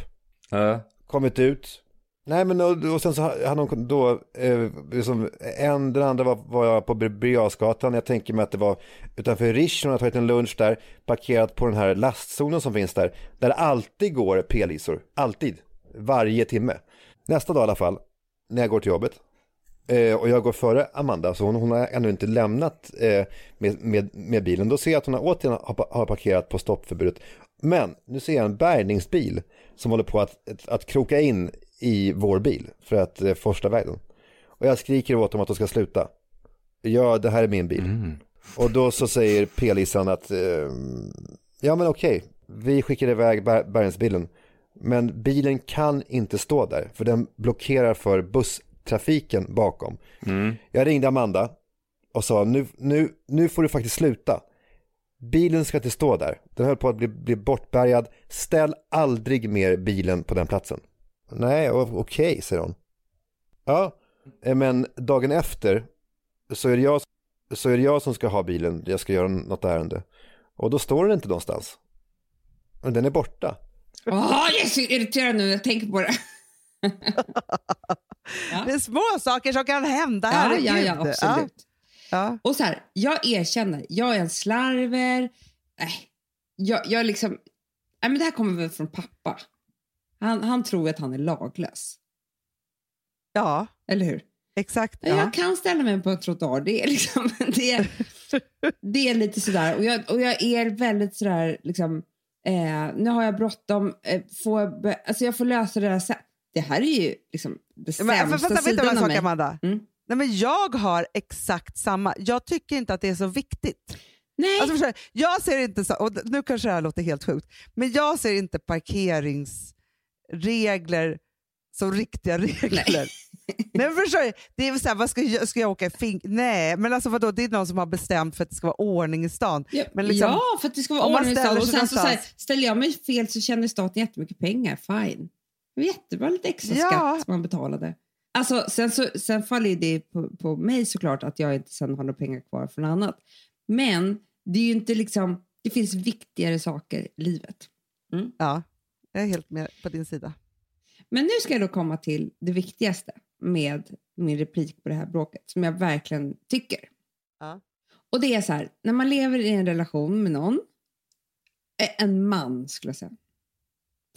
Speaker 7: Ja.
Speaker 6: Kommit ut. Nej men och, och sen så hade hon då, eh, liksom, en, den andra var, var jag på Birger. Jag tänker mig att det var utanför Rish, hon har tagit en lunch där, parkerat på den här lastzonen som finns där. Där det alltid går p-lisor, alltid, varje timme. Nästa dag i alla fall, när jag går till jobbet, eh, och jag går före Amanda, så hon, hon har ännu inte lämnat eh, med, med, med bilen. Då ser jag att hon har återigen har, har parkerat på stoppförbudet. Men nu ser jag en bärgningsbil som håller på att, att, att kroka in i vår bil för att eh, forsla iväg den. Och jag skriker åt dem att de ska sluta. Ja, det här är min bil. Och då så säger p-lisan att eh, ja men okej, vi skickar iväg bär, bärgningsbilen. Men bilen kan inte stå där för den blockerar för busstrafiken bakom. Jag ringde Amanda och sa nu, nu, nu får du faktiskt sluta. Bilen ska inte stå där. Den höll på att bli, bli bortbärgad. Ställ aldrig mer bilen på den platsen. Nej, okej, säger hon. Ja, eh, men dagen efter så är, det jag, så är det jag som ska ha bilen. Jag ska göra något ärende. Och då står den inte någonstans. Men den är borta.
Speaker 2: Åh, jag är så irriterad nu när jag tänker på det.
Speaker 1: Det är små saker som kan hända,
Speaker 2: Ja,
Speaker 1: herregud.
Speaker 2: ja, ja, absolut.
Speaker 1: Ja.
Speaker 2: Och så här, jag erkänner, jag är en slarver. Nej, jag, jag liksom... Nej, men det här kommer väl från pappa. Han, han tror att han är laglös.
Speaker 1: Ja,
Speaker 2: Eller hur?
Speaker 1: exakt.
Speaker 2: Ja.
Speaker 1: Ja.
Speaker 2: Jag kan ställa mig på en trottoar. Det är, liksom, det är, det är lite sådär. Och jag, och jag är väldigt sådär, liksom, eh, nu har jag bråttom. Eh, får alltså jag får lösa det där sen. Det här är ju liksom det
Speaker 1: Men,
Speaker 2: sämsta
Speaker 1: fast, vet du
Speaker 2: sidan
Speaker 1: en
Speaker 2: av mig.
Speaker 1: Amanda?
Speaker 2: Mm.
Speaker 1: Nej, men jag har exakt samma. Jag tycker inte att det är så viktigt.
Speaker 2: Nej,
Speaker 1: Alltså, förstår jag ser inte så, och nu kanske det här låter helt sjukt, men jag ser inte parkeringsregler som riktiga regler. Nej. men förstår? Det är så här, vad ska, jag, ska jag åka i fing... Nej, men alltså vadå, det är någon som har bestämt för att det ska vara ordning i stan.
Speaker 2: ja,
Speaker 1: men liksom-
Speaker 2: ja, för att det ska vara ordning i stan. Och sen så, så här, ställer jag mig fel så tjänar staten jättemycket pengar. Fine. Det jättebra, lite extra
Speaker 1: Ja.
Speaker 2: skatt som man betalade. Alltså, sen, så, sen faller det på, på mig såklart att jag inte sen har några pengar kvar för något annat. Men det är ju inte liksom, det finns viktigare saker i livet.
Speaker 1: Ja, jag är helt med på din sida.
Speaker 2: Men nu ska jag då komma till det viktigaste med min replik på det här bråket som jag verkligen tycker.
Speaker 1: Ja.
Speaker 2: Och det är så här, när man lever i en relation med någon, eh, en man skulle jag säga.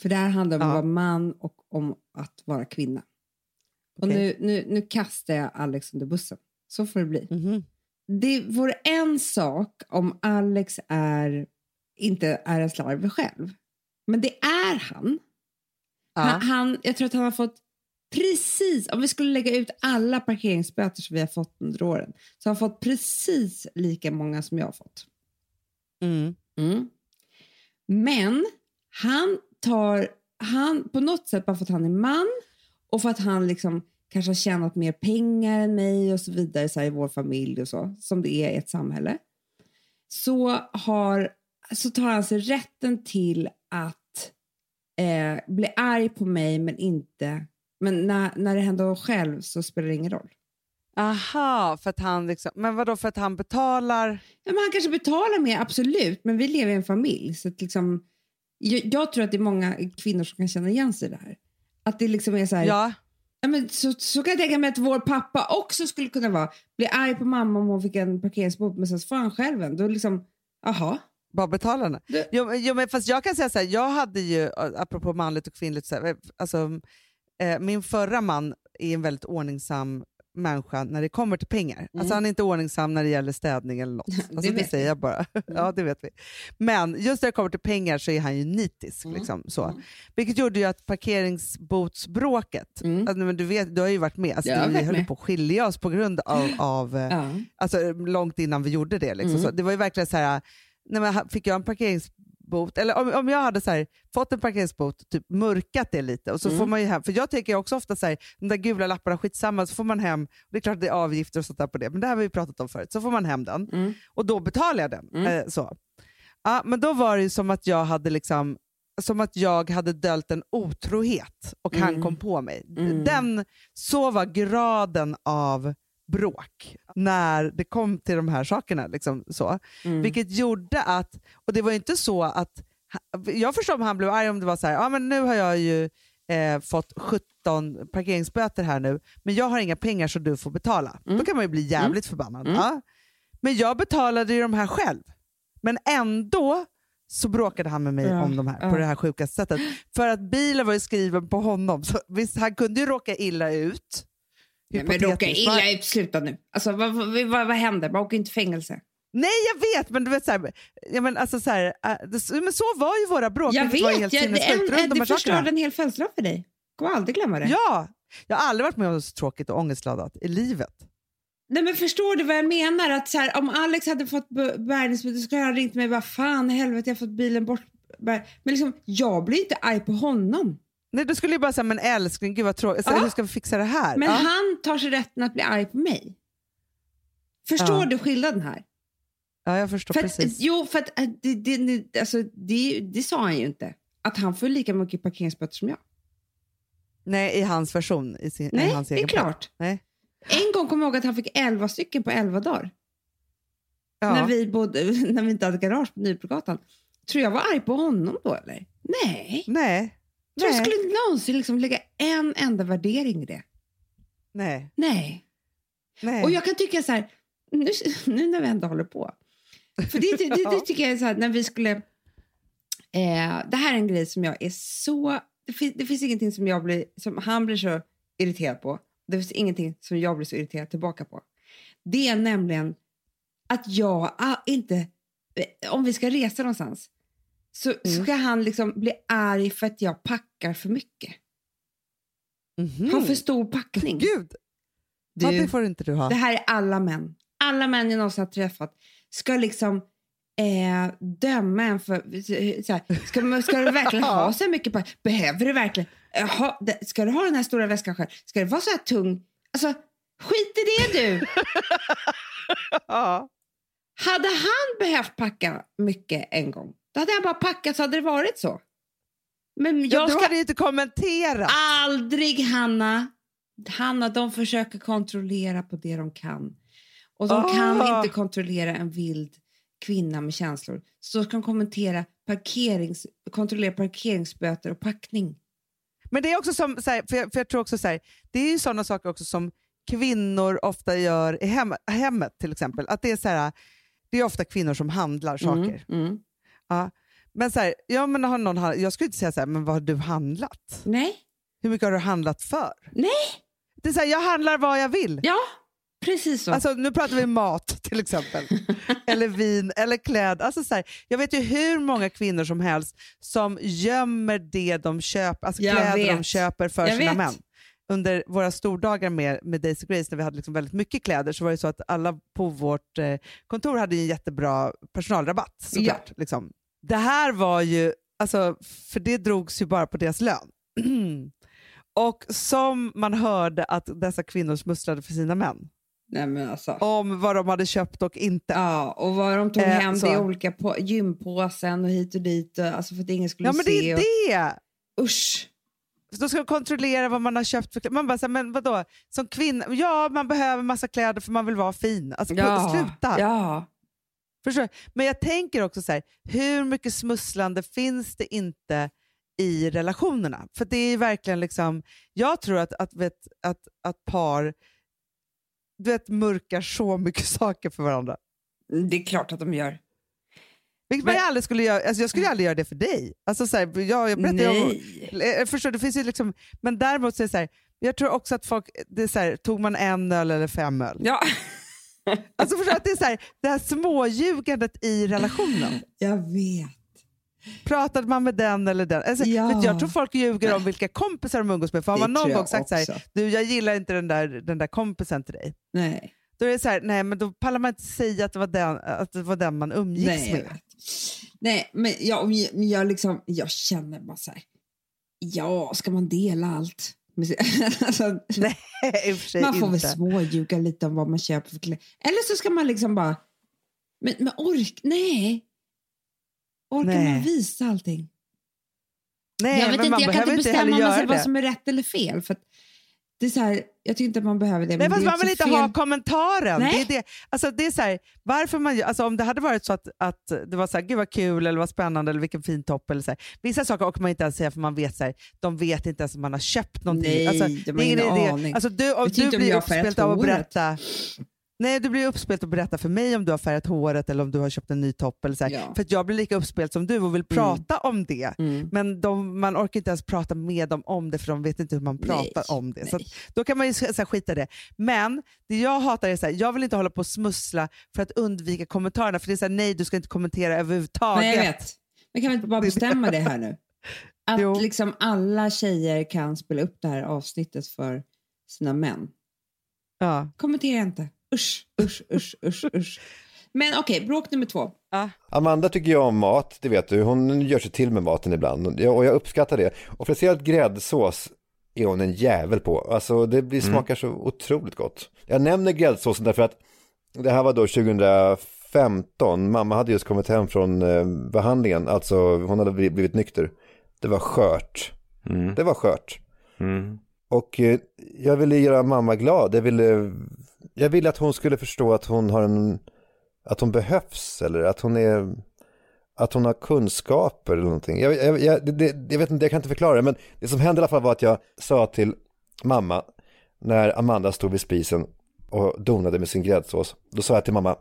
Speaker 2: För det här handlar om
Speaker 1: Ja.
Speaker 2: att vara man och om att vara kvinna. Och
Speaker 1: Okej.
Speaker 2: nu, nu, nu kastar jag Alex under bussen. Så får det bli.
Speaker 1: Mhm.
Speaker 2: Det vore en sak om Alex är, inte är en slarver själv. Men det är han.
Speaker 1: Ja.
Speaker 2: Han, han, jag tror att han har fått precis, om vi skulle lägga ut alla parkeringsböter som vi har fått under åren, så har han fått precis lika många som jag har fått.
Speaker 1: Mm.
Speaker 2: Mm. Men han tar, han, på något sätt bara för att han är man och för att han liksom kanske har tjänat mer pengar än mig och så vidare så här, i vår familj och så, som det är i ett samhälle, så, har, så tar han sig rätten till att eh, bli arg på mig men inte, men när, när det händer honom själv så spelar det ingen roll.
Speaker 1: Aha, för att han liksom, men vadå för att han betalar?
Speaker 2: Ja, men han kanske betalar mer, absolut, men vi lever i en familj. Så att liksom, jag, jag tror att det är många kvinnor som kan känna igen sig i det här. Att det liksom är så här,
Speaker 1: Ja,
Speaker 2: ja, men så, så kan jag tänka mig att vår pappa också skulle kunna vara. Bli arg på mamma om hon fick en parkeringsbot, men sen får han själv en. Då liksom, jaha.
Speaker 1: bara betalarna.
Speaker 2: Det-
Speaker 1: Jo, jo, men fast jag kan säga så här, jag hade ju, apropå manligt och kvinnligt, så här, alltså, eh, min förra man är en väldigt ordningsam människa när det kommer till pengar. Alltså han är inte ordningsam när det gäller städning eller något.
Speaker 2: Det
Speaker 1: Alltså, det,
Speaker 2: vet
Speaker 1: säger jag bara. ja, det vet vi. Men just när det kommer till pengar så är han ju nitisk.
Speaker 2: Mm.
Speaker 1: Liksom, så.
Speaker 2: Mm.
Speaker 1: Vilket gjorde ju att parkeringsbotsbråket,
Speaker 2: Mm.
Speaker 1: alltså, men du, vet, du har ju varit med, alltså,
Speaker 2: Jag
Speaker 1: vi höll
Speaker 2: med.
Speaker 1: på att skilja oss på grund av, av eh,
Speaker 2: Ja.
Speaker 1: alltså, långt innan vi gjorde det. Liksom.
Speaker 2: Mm.
Speaker 1: Så det var ju verkligen så här, nej, men, fick jag en parkeringsbot, eller om, om jag hade så här, fått en parkeringsbot, typ mörkat det lite, och så
Speaker 2: Mm.
Speaker 1: får man ju hem, för jag tänker också ofta så här, de där gula lapparna, skitsamma, så får man hem, det är klart att det är avgifter och sånt där på det, men det här har vi pratat om förut, så får man hem den
Speaker 2: Mm.
Speaker 1: och då betalar jag den.
Speaker 2: Mm.
Speaker 1: Eh, så. Ja, men då var det som att jag hade liksom som att jag hade dölt en otrohet och han
Speaker 2: Mm.
Speaker 1: kom på mig.
Speaker 2: Mm.
Speaker 1: Den, så var graden av bråk när det kom till de här sakerna. Liksom så.
Speaker 2: Mm.
Speaker 1: Vilket gjorde att, och det var inte så att, jag förstår om han blev arg om det var så här, ja men nu har jag ju eh, fått 17 parkeringsböter här nu, men jag har inga pengar så du får betala.
Speaker 2: Mm.
Speaker 1: Då kan man ju bli jävligt förbannad.
Speaker 2: Mm.
Speaker 1: Ja. Men jag betalade ju de här själv. Men ändå så bråkade han med mig
Speaker 2: Ja,
Speaker 1: om de här
Speaker 2: ja.
Speaker 1: på det här sjukaste sättet. För att bilen var ju skriven på honom. Så visst, han kunde ju råka illa ut.
Speaker 2: Nej, men råka illa ut, sluta nu. Alltså, vad, vad, vad, vad händer? Man åker inte fängelse.
Speaker 1: Nej jag vet, men du vet så här, ja, men alltså, så, här, äh, men så var ju våra bråk.
Speaker 2: Jag
Speaker 1: vilket var
Speaker 2: vet,
Speaker 1: helt
Speaker 2: jag, en,
Speaker 1: de
Speaker 2: det förstörde en hel födelsedag för dig. Kommer aldrig glömma det.
Speaker 1: Ja, jag har aldrig varit med om något så tråkigt och ångestladdat i livet.
Speaker 2: Nej, men förstår du vad jag menar? Att så här, om Alex hade fått b- bärgningsbot så skulle han ha ringt mig och bara fan helvete jag har fått bilen bort. Men liksom, jag blir inte arg på honom.
Speaker 1: Nej, du skulle ju bara säga, men älskling, gud vad tråkigt, så,
Speaker 2: Ja.
Speaker 1: hur ska vi fixa det här?
Speaker 2: Men
Speaker 1: ja.
Speaker 2: han tar sig rätten att bli arg på mig. Förstår
Speaker 1: Ja.
Speaker 2: du skillnaden här?
Speaker 1: ja, jag förstår
Speaker 2: För att,
Speaker 1: precis.
Speaker 2: jo, för att äh, det, det, alltså, det, det sa han ju inte. Att han får lika mycket parkeringsböter som jag.
Speaker 1: Nej, i hans version. I, sin, i
Speaker 2: Nej,
Speaker 1: hans
Speaker 2: det är klart.
Speaker 1: Nej.
Speaker 2: En gång kommer jag ihåg att han fick 11 stycken på 11 dagar.
Speaker 1: Ja.
Speaker 2: När, vi bodde, när vi inte hade garage på Nybrogatan. Tror jag var arg på honom då eller? Nej.
Speaker 1: Nej.
Speaker 2: Tror
Speaker 1: Nej.
Speaker 2: skulle någonsin liksom lägga en enda värdering i det.
Speaker 1: Nej.
Speaker 2: Nej.
Speaker 1: Nej.
Speaker 2: Och jag kan tycka så här, nu, nu när vi ändå håller på. För det, det, det, det tycker jag är så här, när vi skulle... Eh, det här är en grej som jag är så... Det, fin, det finns ingenting som, jag blir, som han blir så irriterad på Det finns ingenting som jag blir så irriterad tillbaka på. Det är nämligen att jag ah, inte... eh, Om vi ska resa någonstans så
Speaker 1: Mm.
Speaker 2: ska han liksom bli arg för att jag packar för mycket.
Speaker 1: Mhm.
Speaker 2: Har för stor packning.
Speaker 1: Gud, ja,
Speaker 2: Du,
Speaker 1: det får inte du ha.
Speaker 2: det här är alla män. Alla män jag någonsin har träffat ska liksom eh, döma en för... Så här, ska, man- ska du verkligen ha så här mycket packning? Behöver du verkligen? Det- ska du ha den här stora väskan själv? Ska det vara så här tung? Alltså, skit i det du!
Speaker 1: Ja.
Speaker 2: Hade han behövt packa mycket en gång, då hade jag bara packat så hade det varit så. Men
Speaker 1: Ja,
Speaker 2: jag ska
Speaker 1: inte kommenterat.
Speaker 2: aldrig, Hanna. Hanna, de försöker kontrollera på det de kan. Och de kan
Speaker 1: Ah.
Speaker 2: inte kontrollera en vild kvinna med känslor. Så de kommentera parkerings, kontrollera parkeringsböter och packning.
Speaker 1: Men det är också som, för, jag, för jag tror också så här, det är ju sådana saker också som kvinnor ofta gör i hem, hemmet till exempel. Att det är så här, det är ofta kvinnor som handlar saker.
Speaker 2: Mm, mm.
Speaker 1: Ja. Men så här, ja, men har någon, jag skulle inte säga så här, men vad har du handlat?
Speaker 2: Nej,
Speaker 1: Hur mycket har du handlat för?
Speaker 2: nej,
Speaker 1: Det är så här, jag handlar vad jag vill.
Speaker 2: ja, precis så.
Speaker 1: Alltså, nu pratar vi mat till exempel. eller vin eller kläder. Alltså, så här, jag vet ju hur många kvinnor som helst som gömmer det de köper, alltså
Speaker 2: Jag
Speaker 1: kläder de
Speaker 2: vet.
Speaker 1: köper för
Speaker 2: Jag
Speaker 1: sina
Speaker 2: vet.
Speaker 1: män. Under våra stordagar med, med Daisy Grace när vi hade liksom väldigt mycket kläder så var det så att alla på vårt eh, kontor hade en jättebra personalrabatt såklart. Liksom. Det här var ju, alltså, för det drogs ju bara på deras lön. Och som man hörde att dessa kvinnor smusslade för sina män
Speaker 2: nej, men alltså.
Speaker 1: om vad de hade köpt och inte.
Speaker 2: Ja, och vad de tog
Speaker 1: Eh,
Speaker 2: hem
Speaker 1: så.
Speaker 2: i olika på, gympåsen och hit och dit. och- Alltså för att ingen skulle
Speaker 1: Ja men det
Speaker 2: se.
Speaker 1: är
Speaker 2: och,
Speaker 1: det!
Speaker 2: Usch.
Speaker 1: Så då ska de kontrollera vad man har köpt för kläder. Man bara, så här, men vadå? Som kvinna, ja man behöver massa kläder för man vill vara fin. Alltså sluta!
Speaker 2: Ja.
Speaker 1: Förstår? Men jag tänker också så här, hur mycket smusslande finns det inte i relationerna? För det är verkligen liksom, jag tror att, att, vet, att, att par du vet, mörkar så mycket saker för varandra.
Speaker 2: Det är klart att de gör.
Speaker 1: Vilket
Speaker 2: Men-
Speaker 1: ju aldrig skulle göra, alltså jag skulle ju aldrig göra det för dig. Alltså så här, jag, jag ju om,
Speaker 2: Nej.
Speaker 1: Jag förstår, det finns ju liksom, men däremot så är det så här, jag tror också att folk, det är så här, tog man en öl eller fem öl?
Speaker 2: Ja,
Speaker 1: Alltså förstår att det är så här, det här småljugandet i relationen.
Speaker 2: jag vet.
Speaker 1: Pratade man med den eller den? Alltså,
Speaker 2: Ja.
Speaker 1: jag tror folk ljuger om vilka kompisar de umgås med. För har man någon gång sagt så här, du jag gillar inte den där, den där kompisen till dig.
Speaker 2: Nej.
Speaker 1: Då är det så här, nej men då pallar man inte säga att det var den, att det var den man umgicks
Speaker 2: Nej,
Speaker 1: med.
Speaker 2: Nej, men jag, jag, liksom, jag känner bara så här. Ja, ska man dela allt? Alltså,
Speaker 1: Nej,
Speaker 2: man får väl
Speaker 1: inte.
Speaker 2: småljuga lite om vad man köper för kläder. Eller så ska man liksom bara... Men, men ork... Nej. Orkar
Speaker 1: Nej.
Speaker 2: man visa allting?
Speaker 1: Nej,
Speaker 2: jag vet inte, jag kan inte
Speaker 1: inte
Speaker 2: bestämma
Speaker 1: göra
Speaker 2: sig vad som är rätt eller fel. För att det är så här, jag tycker inte att man behöver det.
Speaker 1: Nej,
Speaker 2: men
Speaker 1: fast man vill inte
Speaker 2: fel.
Speaker 1: ha kommentaren.
Speaker 2: Nej.
Speaker 1: Det är det. Alltså, det är så här, varför man, alltså, om det hade varit så att, att det var så här, gud vad kul eller vad spännande eller vilken fin topp. Eller så här. Vissa saker orkar man inte ens säga för man vet så här, de vet inte ens om man har köpt någonting.
Speaker 2: Nej,
Speaker 1: alltså, det är ingen
Speaker 2: aning.
Speaker 1: Alltså, du, om du blir uppspelt av att berätta Nej, du blir uppspelt och berätta för mig om du har färgat håret eller om du har köpt en ny topp. Eller så.
Speaker 2: Ja.
Speaker 1: För jag blir lika uppspelt som du och vill prata om det.
Speaker 2: Mm.
Speaker 1: Men de, man orkar inte ens prata med dem om det för de vet inte hur man pratar
Speaker 2: Nej,
Speaker 1: om det. Så
Speaker 2: nej.
Speaker 1: att, då kan man ju så här, skita i det. Men det jag hatar är så här, jag vill inte hålla på och smussla för att undvika kommentarerna. För det är så här, nej du ska inte kommentera överhuvudtaget.
Speaker 2: Nej, jag vet. Men kan vi inte bara bestämma det här nu? Att
Speaker 1: Jo.
Speaker 2: liksom alla tjejer kan spela upp det här avsnittet för sina män.
Speaker 1: Ja.
Speaker 2: Kommentera inte. Usch, usch, usch, usch, usch. Men okej, bråk nummer två.
Speaker 6: Amanda tycker jag om mat, det vet du. Hon gör sig till med maten ibland och jag, uppskattar det. Och speciellt gräddsås är hon en jävel på. Alltså det blir, smakar så otroligt gott. Jag nämner gräddsåsen därför att det här var då 2015. Mamma hade just kommit hem från eh, behandlingen, alltså hon hade blivit, nykter. Det var skört.
Speaker 7: Mm.
Speaker 6: Det var skört.
Speaker 7: Mm.
Speaker 6: Och eh, jag ville göra mamma glad. Jag ville, jag ville att hon skulle förstå att hon har en, att hon behövs eller att hon är, att hon har kunskaper eller någonting. Jag, jag, jag, det, jag vet inte, jag kan inte förklara det, men det som hände i alla fall var att jag sa till mamma när Amanda stod vid spisen och donade med sin gräddsås. Då sa jag till mamma,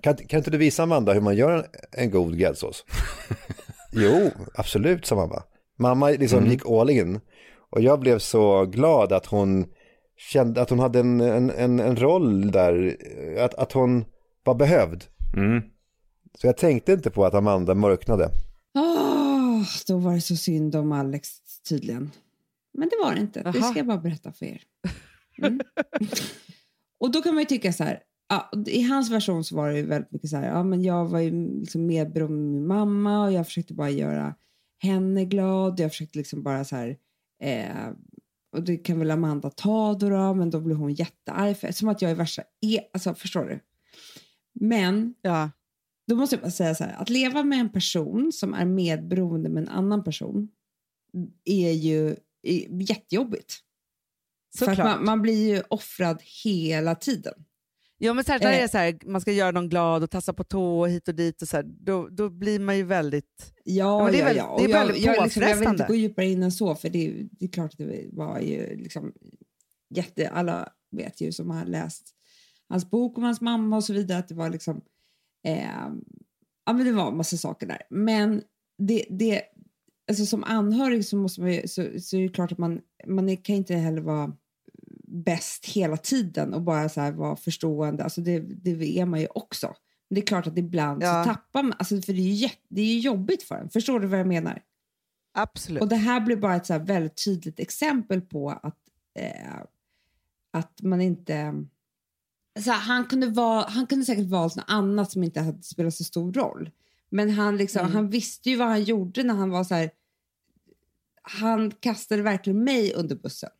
Speaker 6: kan, kan inte du visa Amanda hur man gör en, en god gräddsås? jo, absolut, sa mamma. Mamma liksom gick all in. Och jag blev så glad att hon kände att hon hade en, en, en, en roll där, att, att hon var behövd.
Speaker 7: Mm.
Speaker 6: Så jag tänkte inte på att Amanda mörknade.
Speaker 2: Åh, då var det så synd om Alex tydligen. Men det var det inte. Det
Speaker 1: Jaha.
Speaker 2: ska jag bara berätta för er. Mm. och då kan man ju tycka så här. Ja, I hans version så var det ju väldigt mycket så här. Ja, men jag var ju liksom medberoende med min mamma och jag försökte bara göra henne glad. Jag försökte liksom bara så här. Eh, och det kan väl Amanda ta då, då men då blir hon jättearg. För, som att jag är värsta... E alltså, förstår du? Men
Speaker 1: Ja.
Speaker 2: då måste jag bara säga så här, att leva med en person som är medberoende med en annan person är ju är jättejobbigt. För
Speaker 1: Såklart.
Speaker 2: man, man blir ju offrad hela tiden.
Speaker 1: Jo, men särskilt när det
Speaker 2: Eh.
Speaker 1: är så här, man ska göra någon glad och tassa på tå och hit och dit, och så här, då, då blir man ju väldigt...
Speaker 2: Ja,
Speaker 1: men det är
Speaker 2: ja,
Speaker 1: väl-
Speaker 2: ja.
Speaker 1: det är
Speaker 2: Och jag,
Speaker 1: väldigt
Speaker 2: jag, liksom, jag vill inte gå djupare in än så, för det, det är klart att det var ju liksom jätte... Alla vet ju som har läst hans bok om hans mamma och så vidare att det var liksom... Eh, ja, men det var en massa saker där. Men det, det, alltså som anhörig så, måste man ju, så, så är det klart att man, man kan inte heller vara bäst hela tiden och bara så här vara förstående. Alltså det, det är man ju också. Men det är klart att ibland
Speaker 1: Ja.
Speaker 2: så tappar man, alltså för det är, ju det är ju jobbigt för en. Förstår du vad jag menar?
Speaker 1: Absolut.
Speaker 2: Och det här blir bara ett så väldigt tydligt exempel på att, eh, att man inte... Så här, han, kunde vara, han kunde säkert valt något annat som inte hade spelat så stor roll. Men han, liksom,
Speaker 1: Mm.
Speaker 2: han visste ju vad han gjorde när han var så här... Han kastade verkligen mig under bussen.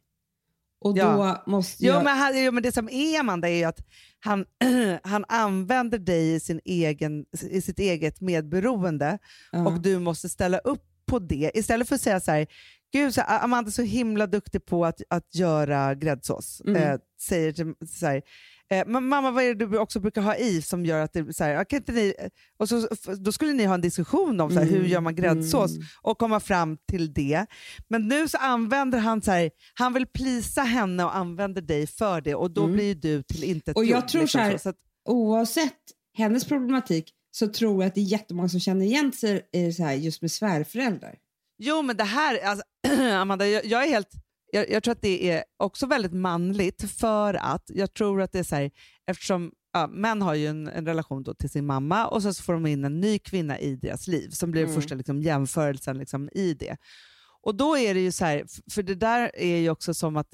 Speaker 2: Och
Speaker 1: Ja.
Speaker 2: då måste
Speaker 1: Jo,
Speaker 2: jag...
Speaker 1: men, han, jo, men det som är Amanda är att han, han använder dig i, sin egen, i sitt eget medberoende
Speaker 2: Ja.
Speaker 1: och du måste ställa upp på det. Istället för att säga så här, Gud, så Amanda är så himla duktig på att, att göra gräddsås.
Speaker 2: Mm.
Speaker 1: Eh, säger till, så här, eh, "Men mamma vad är det du också brukar ha i som gör att det så här, "Ja, kan inte ni, och så, Då skulle ni ha en diskussion om så här, hur
Speaker 2: Mm,
Speaker 1: gör man gräddsås
Speaker 2: mm.
Speaker 1: och komma fram till det. Men nu så använder han så här, han vill plisa henne och använder dig för det och då
Speaker 2: Mm.
Speaker 1: blir du till inte
Speaker 2: Och jag tror så här-
Speaker 1: så att,
Speaker 2: Oavsett hennes problematik så tror jag att det är jättemånga som känner igen sig i så här just med svärföräldrar.
Speaker 1: Jo men det här, alltså, Amanda, jag, jag är helt jag, jag tror att det är också väldigt manligt för att jag tror att det är så här, eftersom ja, män har ju en, en relation till sin mamma och så, så får de in en ny kvinna i deras liv som blir
Speaker 2: Mm.
Speaker 1: första liksom, jämförelsen liksom, i det. Och då är det ju så här, för det där är ju också som att,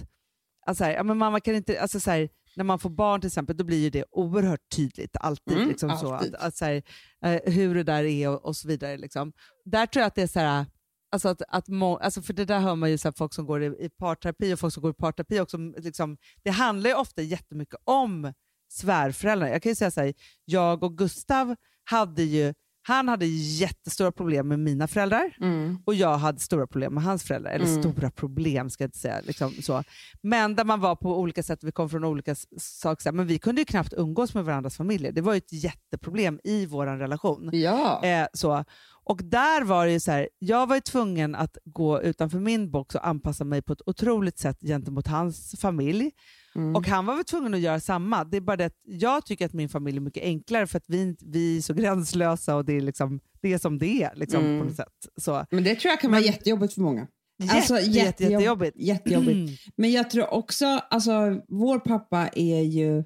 Speaker 1: alltså här, ja, men mamma kan inte, alltså så här, när man får barn till exempel, då blir ju det oerhört tydligt alltid.
Speaker 2: Mm,
Speaker 1: liksom Så,
Speaker 2: alltid.
Speaker 1: att, att, så här, eh, hur det där är och, och så vidare. Liksom. Där tror jag att det är så här, Alltså att, att må, alltså för det där hör man ju så folk som går i, i parterapi och folk som går i parterapi också. Liksom, det handlar ju ofta jättemycket om svärföräldrar. Jag kan ju säga så här, jag och Gustav hade ju, han hade jättestora problem med mina föräldrar och jag hade stora problem med hans föräldrar. Eller
Speaker 2: Mm.
Speaker 1: stora problem ska jag inte säga. Liksom, så. Men där man var på olika sätt, vi kom från olika saker. Men vi kunde ju knappt umgås med varandras familjer. Det var ju ett jätteproblem i vår relation.
Speaker 2: Ja.
Speaker 1: Eh, så. Och där var det ju så här, jag var ju tvungen att gå utanför min box och anpassa mig på ett otroligt sätt gentemot hans familj.
Speaker 2: Mm.
Speaker 1: Och han var väl tvungen att göra samma. Det är bara det att jag tycker att min familj är mycket enklare för att vi, vi är så gränslösa och det är, liksom, det är som det är. Liksom,
Speaker 2: Mm.
Speaker 1: på något sätt. Så.
Speaker 2: Men det tror jag kan vara jättejobbigt för många. Alltså,
Speaker 1: Jätte,
Speaker 2: jättejobb-
Speaker 1: jätte, jättejobbigt.
Speaker 2: Jättejobbigt.
Speaker 1: Mm.
Speaker 2: Men jag tror också, alltså vår pappa är ju,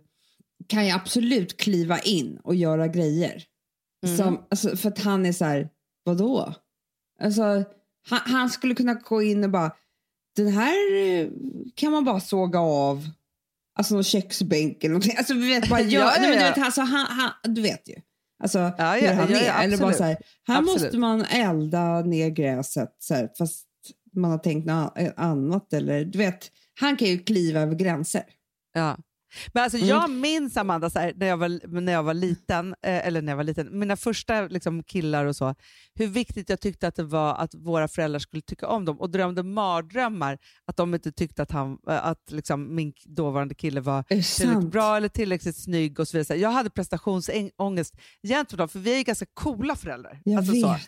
Speaker 2: kan ju absolut kliva in och göra grejer.
Speaker 1: Mm.
Speaker 2: Som, alltså, för att han är så här, vadå? Alltså, han, han skulle kunna gå in och bara, den här eh, kan man bara såga av. Alltså någon köksbänk eller någonting. Alltså, vi vet, bara,
Speaker 1: Ja,
Speaker 2: gör,
Speaker 1: ja,
Speaker 2: nej, men du,
Speaker 1: ja.
Speaker 2: vet, alltså, han, han, du vet ju. Alltså,
Speaker 1: Ja,
Speaker 2: hur
Speaker 1: ja,
Speaker 2: han
Speaker 1: ja,
Speaker 2: är.
Speaker 1: ja,
Speaker 2: eller bara så här, här
Speaker 1: Absolut.
Speaker 2: måste man elda ner gräset så här, fast man har tänkt något annat. Eller, du vet, han kan ju kliva över gränser.
Speaker 1: Ja. Men alltså,
Speaker 2: Mm.
Speaker 1: Jag minns Amanda, så här, när, jag var, när jag var liten, eh, eller när jag var liten, mina första liksom, killar och så, hur viktigt jag tyckte att det var att våra föräldrar skulle tycka om dem och drömde mardrömmar att de inte tyckte att, han, eh, att liksom, min dåvarande kille var tillräckligt bra eller tillräckligt snygg och så vidare. Jag hade prestationsångest gentemot dem, för vi är ganska coola föräldrar.
Speaker 2: Jag
Speaker 1: alltså,
Speaker 2: vet.
Speaker 1: så.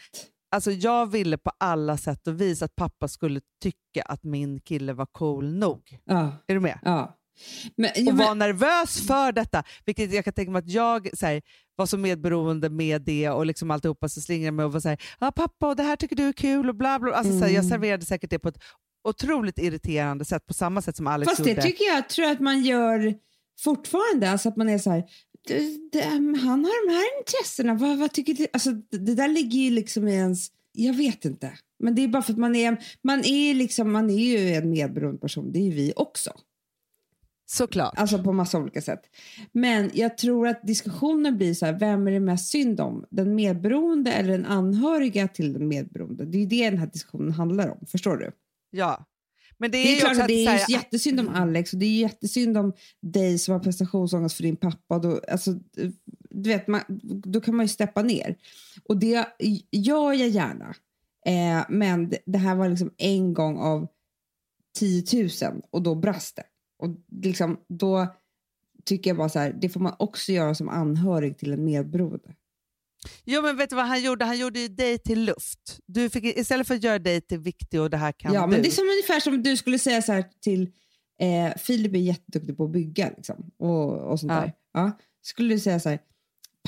Speaker 1: Alltså, jag ville på alla sätt och vis att pappa skulle tycka att min kille var cool nog.
Speaker 2: Ja,
Speaker 1: Är du med?
Speaker 2: ja. Men,
Speaker 1: och
Speaker 2: men,
Speaker 1: var nervös för detta. Vilket jag kan tänka mig att jag så här, var så medberoende med det och liksom alltihopa så slingrade mig och var såhär, ah, pappa och det här tycker du är kul och bla bla. Alltså, så här, jag
Speaker 2: Mm.
Speaker 1: serverade säkert det på ett otroligt irriterande sätt på samma sätt som Alex
Speaker 2: Fast
Speaker 1: gjorde.
Speaker 2: det tycker jag tror att man gör fortfarande. Alltså att man är så här, det, det, han har de här intressena. Vad, vad tycker du? Alltså, det, det där ligger ju liksom i ens... Jag vet inte. Men det är bara för att man är, man är, liksom, man är ju en medberoende person. Det är ju vi också.
Speaker 1: Såklart.
Speaker 2: Alltså på massa olika sätt. Men jag tror att diskussionen blir så här, vem är det mest synd om? Den medberoende eller den anhöriga till den medberoende? Det är ju det den här diskussionen handlar om. Förstår du?
Speaker 1: Ja. Men det är,
Speaker 2: Det är,
Speaker 1: ju
Speaker 2: klart att det är
Speaker 1: här-
Speaker 2: jättesynd om Alex och det är jättesynd om dig som har prestationsångest för din pappa. Då, alltså, du vet, man, då kan man ju steppa ner. Och det gör jag gärna. Eh, men det, det här var liksom en gång av 10 000 och då brast det. Och liksom, då tycker jag bara så här, det får man också göra som anhörig till en medberoende.
Speaker 1: Jo, men vet du vad han gjorde? Han gjorde ju dig till luft. Du fick, istället för att göra dig till viktig och det här kan
Speaker 2: ja,
Speaker 1: du.
Speaker 2: men det är som ungefär som du skulle säga så här till eh, Filip är jätteduktig på att bygga liksom, och, och sånt
Speaker 1: Ja.
Speaker 2: där. Ja. Skulle du säga så här,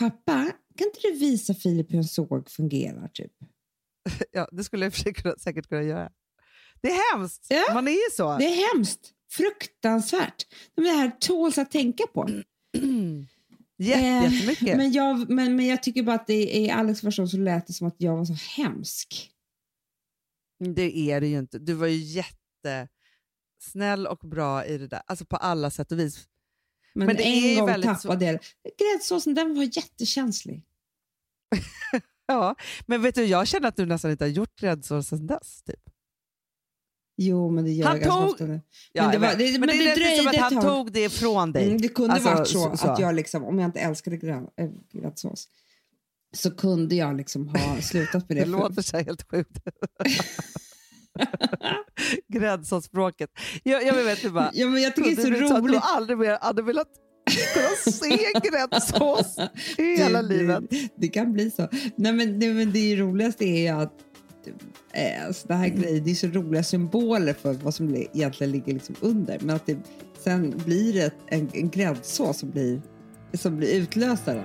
Speaker 2: pappa, kan inte du visa Filip hur en såg fungerar? Typ?
Speaker 1: Ja, det skulle jag säkert kunna göra. Det är hemskt.
Speaker 2: Ja.
Speaker 1: Man är ju så.
Speaker 2: Det är hemskt, fruktansvärt. Men det här tåls att tänka på. Eh,
Speaker 1: jättemycket.
Speaker 2: Men jag, men, men jag tycker bara att det, i Alex version så lät det som att jag var så hemsk.
Speaker 1: Det är det ju inte. Du var ju jättesnäll och bra i det där. Alltså på alla sätt och vis.
Speaker 2: Men,
Speaker 1: Men det
Speaker 2: en gång
Speaker 1: väldigt
Speaker 2: tappade jag Gräddsåsen, den var jättekänslig.
Speaker 1: Ja, men vet du, jag känner att du nästan inte har gjort gräddsår sedan dess. Typ.
Speaker 2: Jo, men det gör
Speaker 1: Han
Speaker 2: jag ganska
Speaker 1: tog-
Speaker 2: ofta nu.
Speaker 1: Ja,
Speaker 2: det var-
Speaker 1: men,
Speaker 2: det-
Speaker 1: men,
Speaker 2: men
Speaker 1: det,
Speaker 2: det
Speaker 1: som att
Speaker 2: dröjde
Speaker 1: han
Speaker 2: ett tag.
Speaker 1: tog det ifrån dig.
Speaker 2: Mm, det kunde
Speaker 1: Alltså,
Speaker 2: varit så,
Speaker 1: så-
Speaker 2: att jag liksom, om jag inte älskade grön, äh, gräddsås så kunde jag liksom ha slutat med det.
Speaker 1: Det låter så helt sjukt. Gräddsåsspråket. Jag, jag vet inte bara.
Speaker 2: ja, men jag tycker det är så
Speaker 1: bli så att
Speaker 2: roligt.
Speaker 1: du aldrig mer hade velat kunna se gräddsås i hela
Speaker 2: Det-
Speaker 1: livet.
Speaker 2: Det, det kan bli så. Nej, men, det, men det roligaste är att eh, Eh, alltså, det här grejer, det är så roliga symboler för vad som egentligen ligger liksom under. Men att det, sen blir det en, en gräddsås som blir, som blir utlösaren.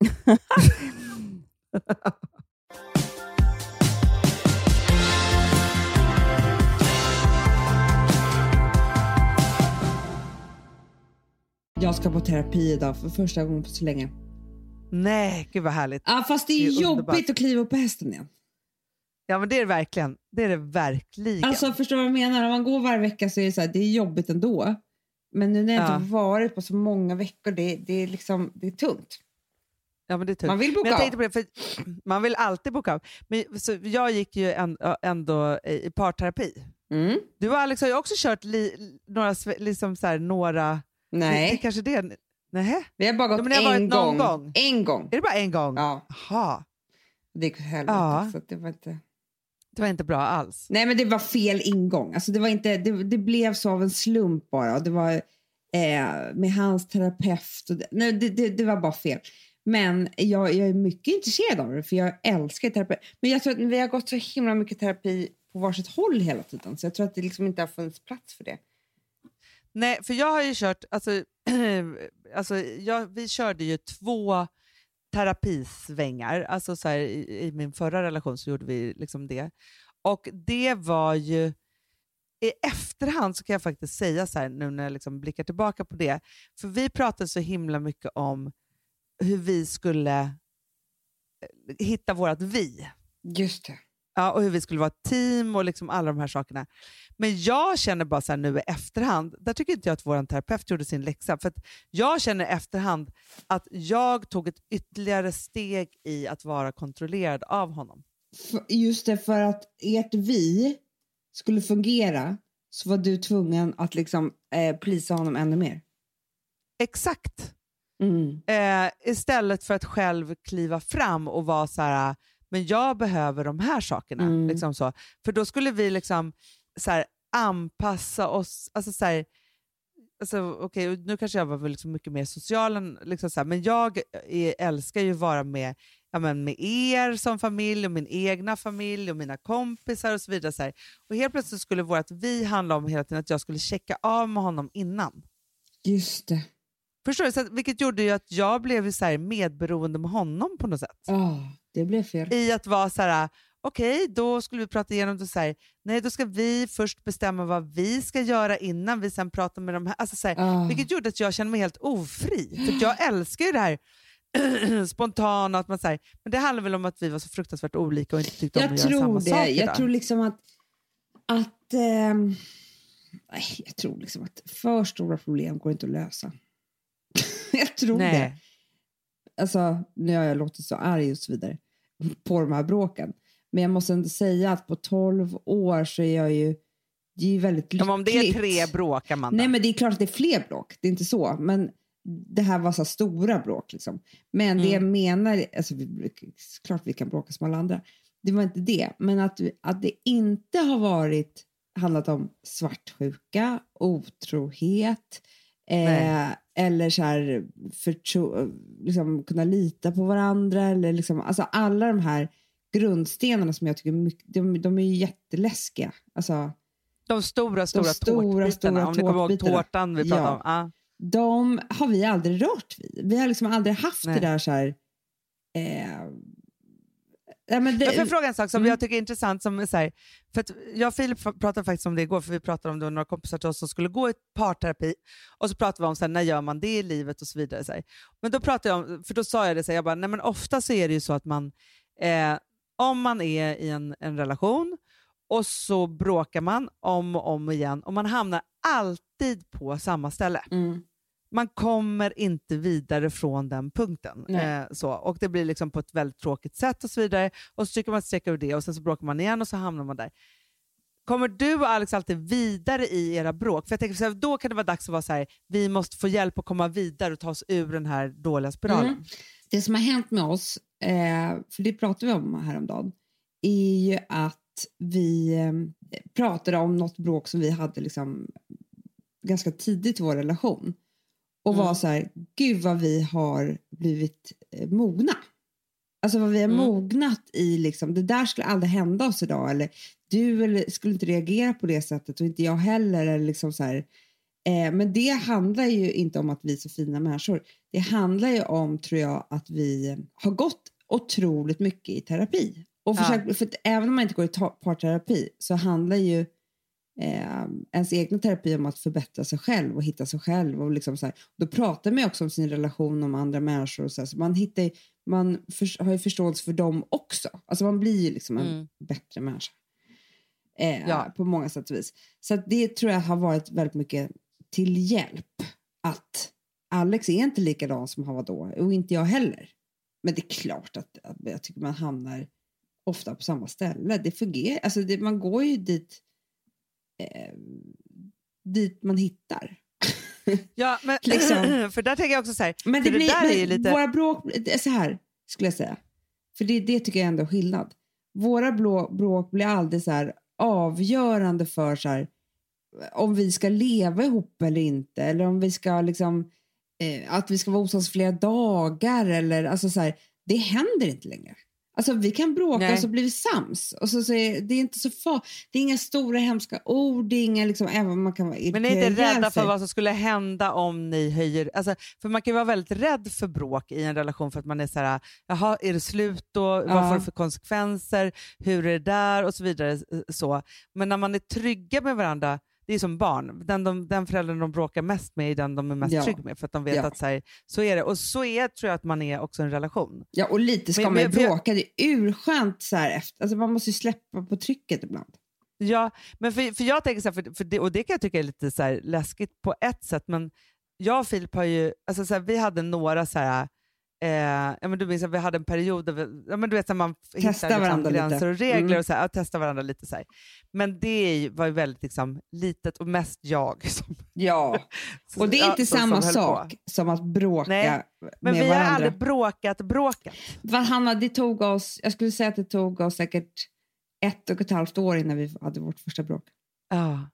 Speaker 2: Jag ska på terapi idag för första gången på så länge.
Speaker 1: Nej, gud vad härligt.
Speaker 2: Ja, fast det är,
Speaker 1: Det är
Speaker 2: jobbigt
Speaker 1: underbart.
Speaker 2: att kliva upp på hästen igen.
Speaker 1: Ja, men det är det verkligen. Det är det verkligen.
Speaker 2: Alltså förstår du vad jag menar? Om man går varje vecka så är det, så här, det är jobbigt ändå. Men nu när jag
Speaker 1: Ja.
Speaker 2: inte varit på så många veckor, det, det, är, liksom, det är tungt.
Speaker 1: Ja, men det är tur.
Speaker 2: Man vill boka
Speaker 1: Men jag tänkte på det, för man vill alltid boka av. Men, så jag gick ju ändå i parterapi.
Speaker 2: Mm.
Speaker 1: Du och Alex har ju också kört li, några, liksom så här, några... Det, det
Speaker 2: Nej,
Speaker 1: kanske det. Nej,
Speaker 2: vi har bara gått
Speaker 1: Ja, det
Speaker 2: en gång.
Speaker 1: gång.
Speaker 2: En gång.
Speaker 1: är det bara en gång?
Speaker 2: Ja,
Speaker 1: Jaha,
Speaker 2: det gick åt helvete.
Speaker 1: Ja.
Speaker 2: Så det var inte...
Speaker 1: det var inte bra alls.
Speaker 2: Nej, men det var fel ingång. Alltså, det, var inte, det, det blev så av en slump bara. Det var eh, med hans terapeut. Och det, nej, det, det, det var bara fel. Men jag, jag är mycket intresserad av det, för jag älskar terapi. Men jag tror att vi har gått så himla mycket terapi på varsitt håll hela tiden, så jag tror att det liksom inte har funnits plats för det.
Speaker 1: Nej, för jag har ju kört, alltså, alltså jag, vi körde ju två terapisvängar. Alltså så här, i, I min förra relation så gjorde vi liksom det. Och det var ju, i efterhand så kan jag faktiskt säga så här nu när jag liksom blickar tillbaka på det, för vi pratade så himla mycket om hur vi skulle eh, hitta vårt vi.
Speaker 2: Just det.
Speaker 1: Ja, och hur vi skulle vara ett team och liksom alla de här sakerna. Men jag känner bara så nu i efterhand, där tycker inte jag att vår terapeut gjorde sin läxa. För jag känner i efterhand att jag tog ett ytterligare steg i att vara kontrollerad av honom.
Speaker 2: Just det, för att ert vi skulle fungera så var du tvungen att liksom eh, plisa honom ännu mer.
Speaker 1: Exakt.
Speaker 2: Mm.
Speaker 1: Eh, istället för att själv kliva fram och vara så här, men jag behöver de här sakerna.
Speaker 2: Mm.
Speaker 1: Liksom så. För då skulle vi liksom så här, anpassa oss. Alltså så här, alltså, okay, nu kanske jag var väl liksom mycket mer social, än, liksom så här, men jag är, älskar ju att vara med, ja, men med er som familj och min egna familj och mina kompisar och så vidare. Så. Och helt plötsligt skulle vårt vi handla om hela tiden att jag skulle checka av med honom innan.
Speaker 2: Just det.
Speaker 1: Förstår du? Så att, vilket gjorde ju att jag blev så här medberoende med honom på något sätt.
Speaker 2: Ja, det blev fel.
Speaker 1: I att vara så här, okej, då skulle vi prata igenom det så här, nej då ska vi först bestämma vad vi ska göra innan vi sen pratar med de här. Alltså så här
Speaker 2: Ah.
Speaker 1: Vilket gjorde att jag kände mig helt ofri. För jag älskar ju det här spontana, att man så här, men det handlar väl om att vi var så fruktansvärt olika och inte tyckte om
Speaker 2: Jag
Speaker 1: att göra samma
Speaker 2: det.
Speaker 1: saker.
Speaker 2: Jag
Speaker 1: då.
Speaker 2: tror liksom att... att nej, jag tror liksom att för stora problem går inte att lösa. jag tror det.
Speaker 1: nej.
Speaker 2: Alltså, nu har jag låtit så arg och så vidare på de här bråken. Men jag måste ändå säga att på 12 år så är jag ju, det är ju väldigt lyckligt.
Speaker 1: Men om det är tre bråk, Amanda.
Speaker 2: Nej, men det är klart att det är fler bråk. Det är inte så. Men det här var så stora bråk. Liksom. Men det jag
Speaker 1: Mm.
Speaker 2: menar, alltså, vi, klart vi kan bråka som alla andra. Det var inte det. Men att, att det inte har varit handlat om svartsjuka, otrohet eh, eller så här förtro, liksom, kunna lita på varandra. Eller liksom, alltså alla de här grundstenarna som jag tycker mycket, de, de är ju jätteläskiga. Alltså,
Speaker 1: De stora, stora,
Speaker 2: stora,
Speaker 1: tårtbitarna.
Speaker 2: stora
Speaker 1: om ni kommer ihåg tårtan vi pratade
Speaker 2: Ja.
Speaker 1: om. Ja.
Speaker 2: de har vi aldrig rört vid. Vi har liksom aldrig haft
Speaker 1: Nej.
Speaker 2: det där så här... Eh, ja, men det,
Speaker 1: Jag får fråga en sak som
Speaker 2: Mm.
Speaker 1: jag tycker är intressant. Som är så här, för jag och Filip pratade faktiskt om det igår, för vi pratade om det några kompisar till oss som skulle gå i parterapi. Och så pratade vi om så här, när gör man det i livet och så vidare. Så här. Men då pratade jag om, för då sa jag det så jag bara, nej men ofta så är det ju så att man, eh, om man är i en, en relation och så bråkar man om och om igen och man hamnar alltid på samma ställe
Speaker 2: mm,
Speaker 1: man kommer inte vidare från den punkten. Eh, så. Och Det blir liksom på ett väldigt tråkigt sätt och så vidare. Och så tycker man streck över det och sen så bråkar man igen och så hamnar man där. Kommer du och Alex alltid vidare i era bråk? För jag tänker så här, Då kan det vara dags att vara så här, vi måste få hjälp att komma vidare och ta oss ur den här dåliga spiralen.
Speaker 2: Mm. Det som har hänt med oss, eh, för det pratade vi om häromdagen, är ju att vi eh, pratade om något bråk som vi hade liksom ganska tidigt i vår relation. Och
Speaker 1: Mm.
Speaker 2: var så här, gud vad vi har blivit eh, mogna. Alltså vad vi har
Speaker 1: Mm.
Speaker 2: mognat i, liksom, det där skulle aldrig hända oss idag. Eller du eller, skulle inte reagera på det sättet och inte jag heller. Eller liksom så här, Eh, men det handlar ju inte om att vi är så fina människor. Det handlar ju om, tror jag, att vi har gått otroligt mycket i terapi. Och
Speaker 1: Ja.
Speaker 2: försökt, för att även om man inte går i parterapi så handlar ju eh, ens egna terapi om att förbättra sig själv och hitta sig själv. Och liksom så här. Då pratar man ju också om sin relation om andra människor. Och så här. Så man, hittar, man för, har ju förståelse för dem också. Alltså man blir ju liksom en
Speaker 1: Mm.
Speaker 2: bättre människa. Eh,
Speaker 1: Ja.
Speaker 2: På många sätt och vis. Så det tror jag har varit väldigt mycket till hjälp. Att Alex är inte likadan som han var då och inte jag heller. Men det är klart att, att jag tycker man hamnar ofta på samma ställe. Det fungerar. Alltså det, man går ju dit, eh, dit man hittar.
Speaker 1: Ja, men,
Speaker 2: Liksom.
Speaker 1: för där tänker jag också så här,
Speaker 2: Men
Speaker 1: för
Speaker 2: det blir,
Speaker 1: där är ju lite...
Speaker 2: våra bråk, det så här skulle jag säga. För det, det tycker jag ändå är skillnad. Våra blå, bråk blir aldrig så här avgörande för så här, om vi ska leva ihop eller inte. Eller om vi ska liksom, eh, att vi ska vara osams flera dagar. Eller, alltså så här, det händer inte längre. Alltså vi kan bråka
Speaker 1: Nej.
Speaker 2: och så blir vi sams. Och så, så är, det är inte så far, Det är inga stora hemska ord. Det är inga, liksom, även om man kan vara
Speaker 1: Men ni är inte rädda för vad som skulle hända om ni höjer... Alltså, för man kan vara väldigt rädd för bråk i en relation för att man är så här, jaha, är det slut då? Vad
Speaker 2: Ja.
Speaker 1: får det för konsekvenser? Hur är det där? Och så vidare. Så. Men när man är trygga med varandra, det är som barn. Den, de, den föräldern de bråkar mest med är den de är mest
Speaker 2: Ja.
Speaker 1: trygg med. För att de vet
Speaker 2: Ja.
Speaker 1: att så, här, så är det. Och så är, tror jag att man är också i en relation.
Speaker 2: Ja, och lite ska
Speaker 1: Men-
Speaker 2: man ju bråka. Det är urskönt så här efter. Alltså man måste ju släppa på trycket ibland.
Speaker 1: Ja, men för, för jag tänker så här, för, för det, och det kan jag tycka är lite så läskigt på ett sätt, men jag och Filip har ju, alltså så här, vi hade några så här, eh, ja, men du minns att vi hade en period där vi, ja, men du vet, man f- hittar liksom, gränser och regler
Speaker 2: Mm.
Speaker 1: och så här, ja, testa varandra lite. Så här. Men det var ju väldigt liksom, litet och mest jag. Som,
Speaker 2: Ja, och det är
Speaker 1: ja,
Speaker 2: inte samma sak
Speaker 1: på.
Speaker 2: som att bråka
Speaker 1: Nej, Men
Speaker 2: med
Speaker 1: vi har
Speaker 2: varandra.
Speaker 1: aldrig bråkat bråkat.
Speaker 2: Hanna, det tog oss, jag skulle säga att det tog oss säkert ett och ett halvt år innan vi hade vårt första bråk.
Speaker 1: Ja.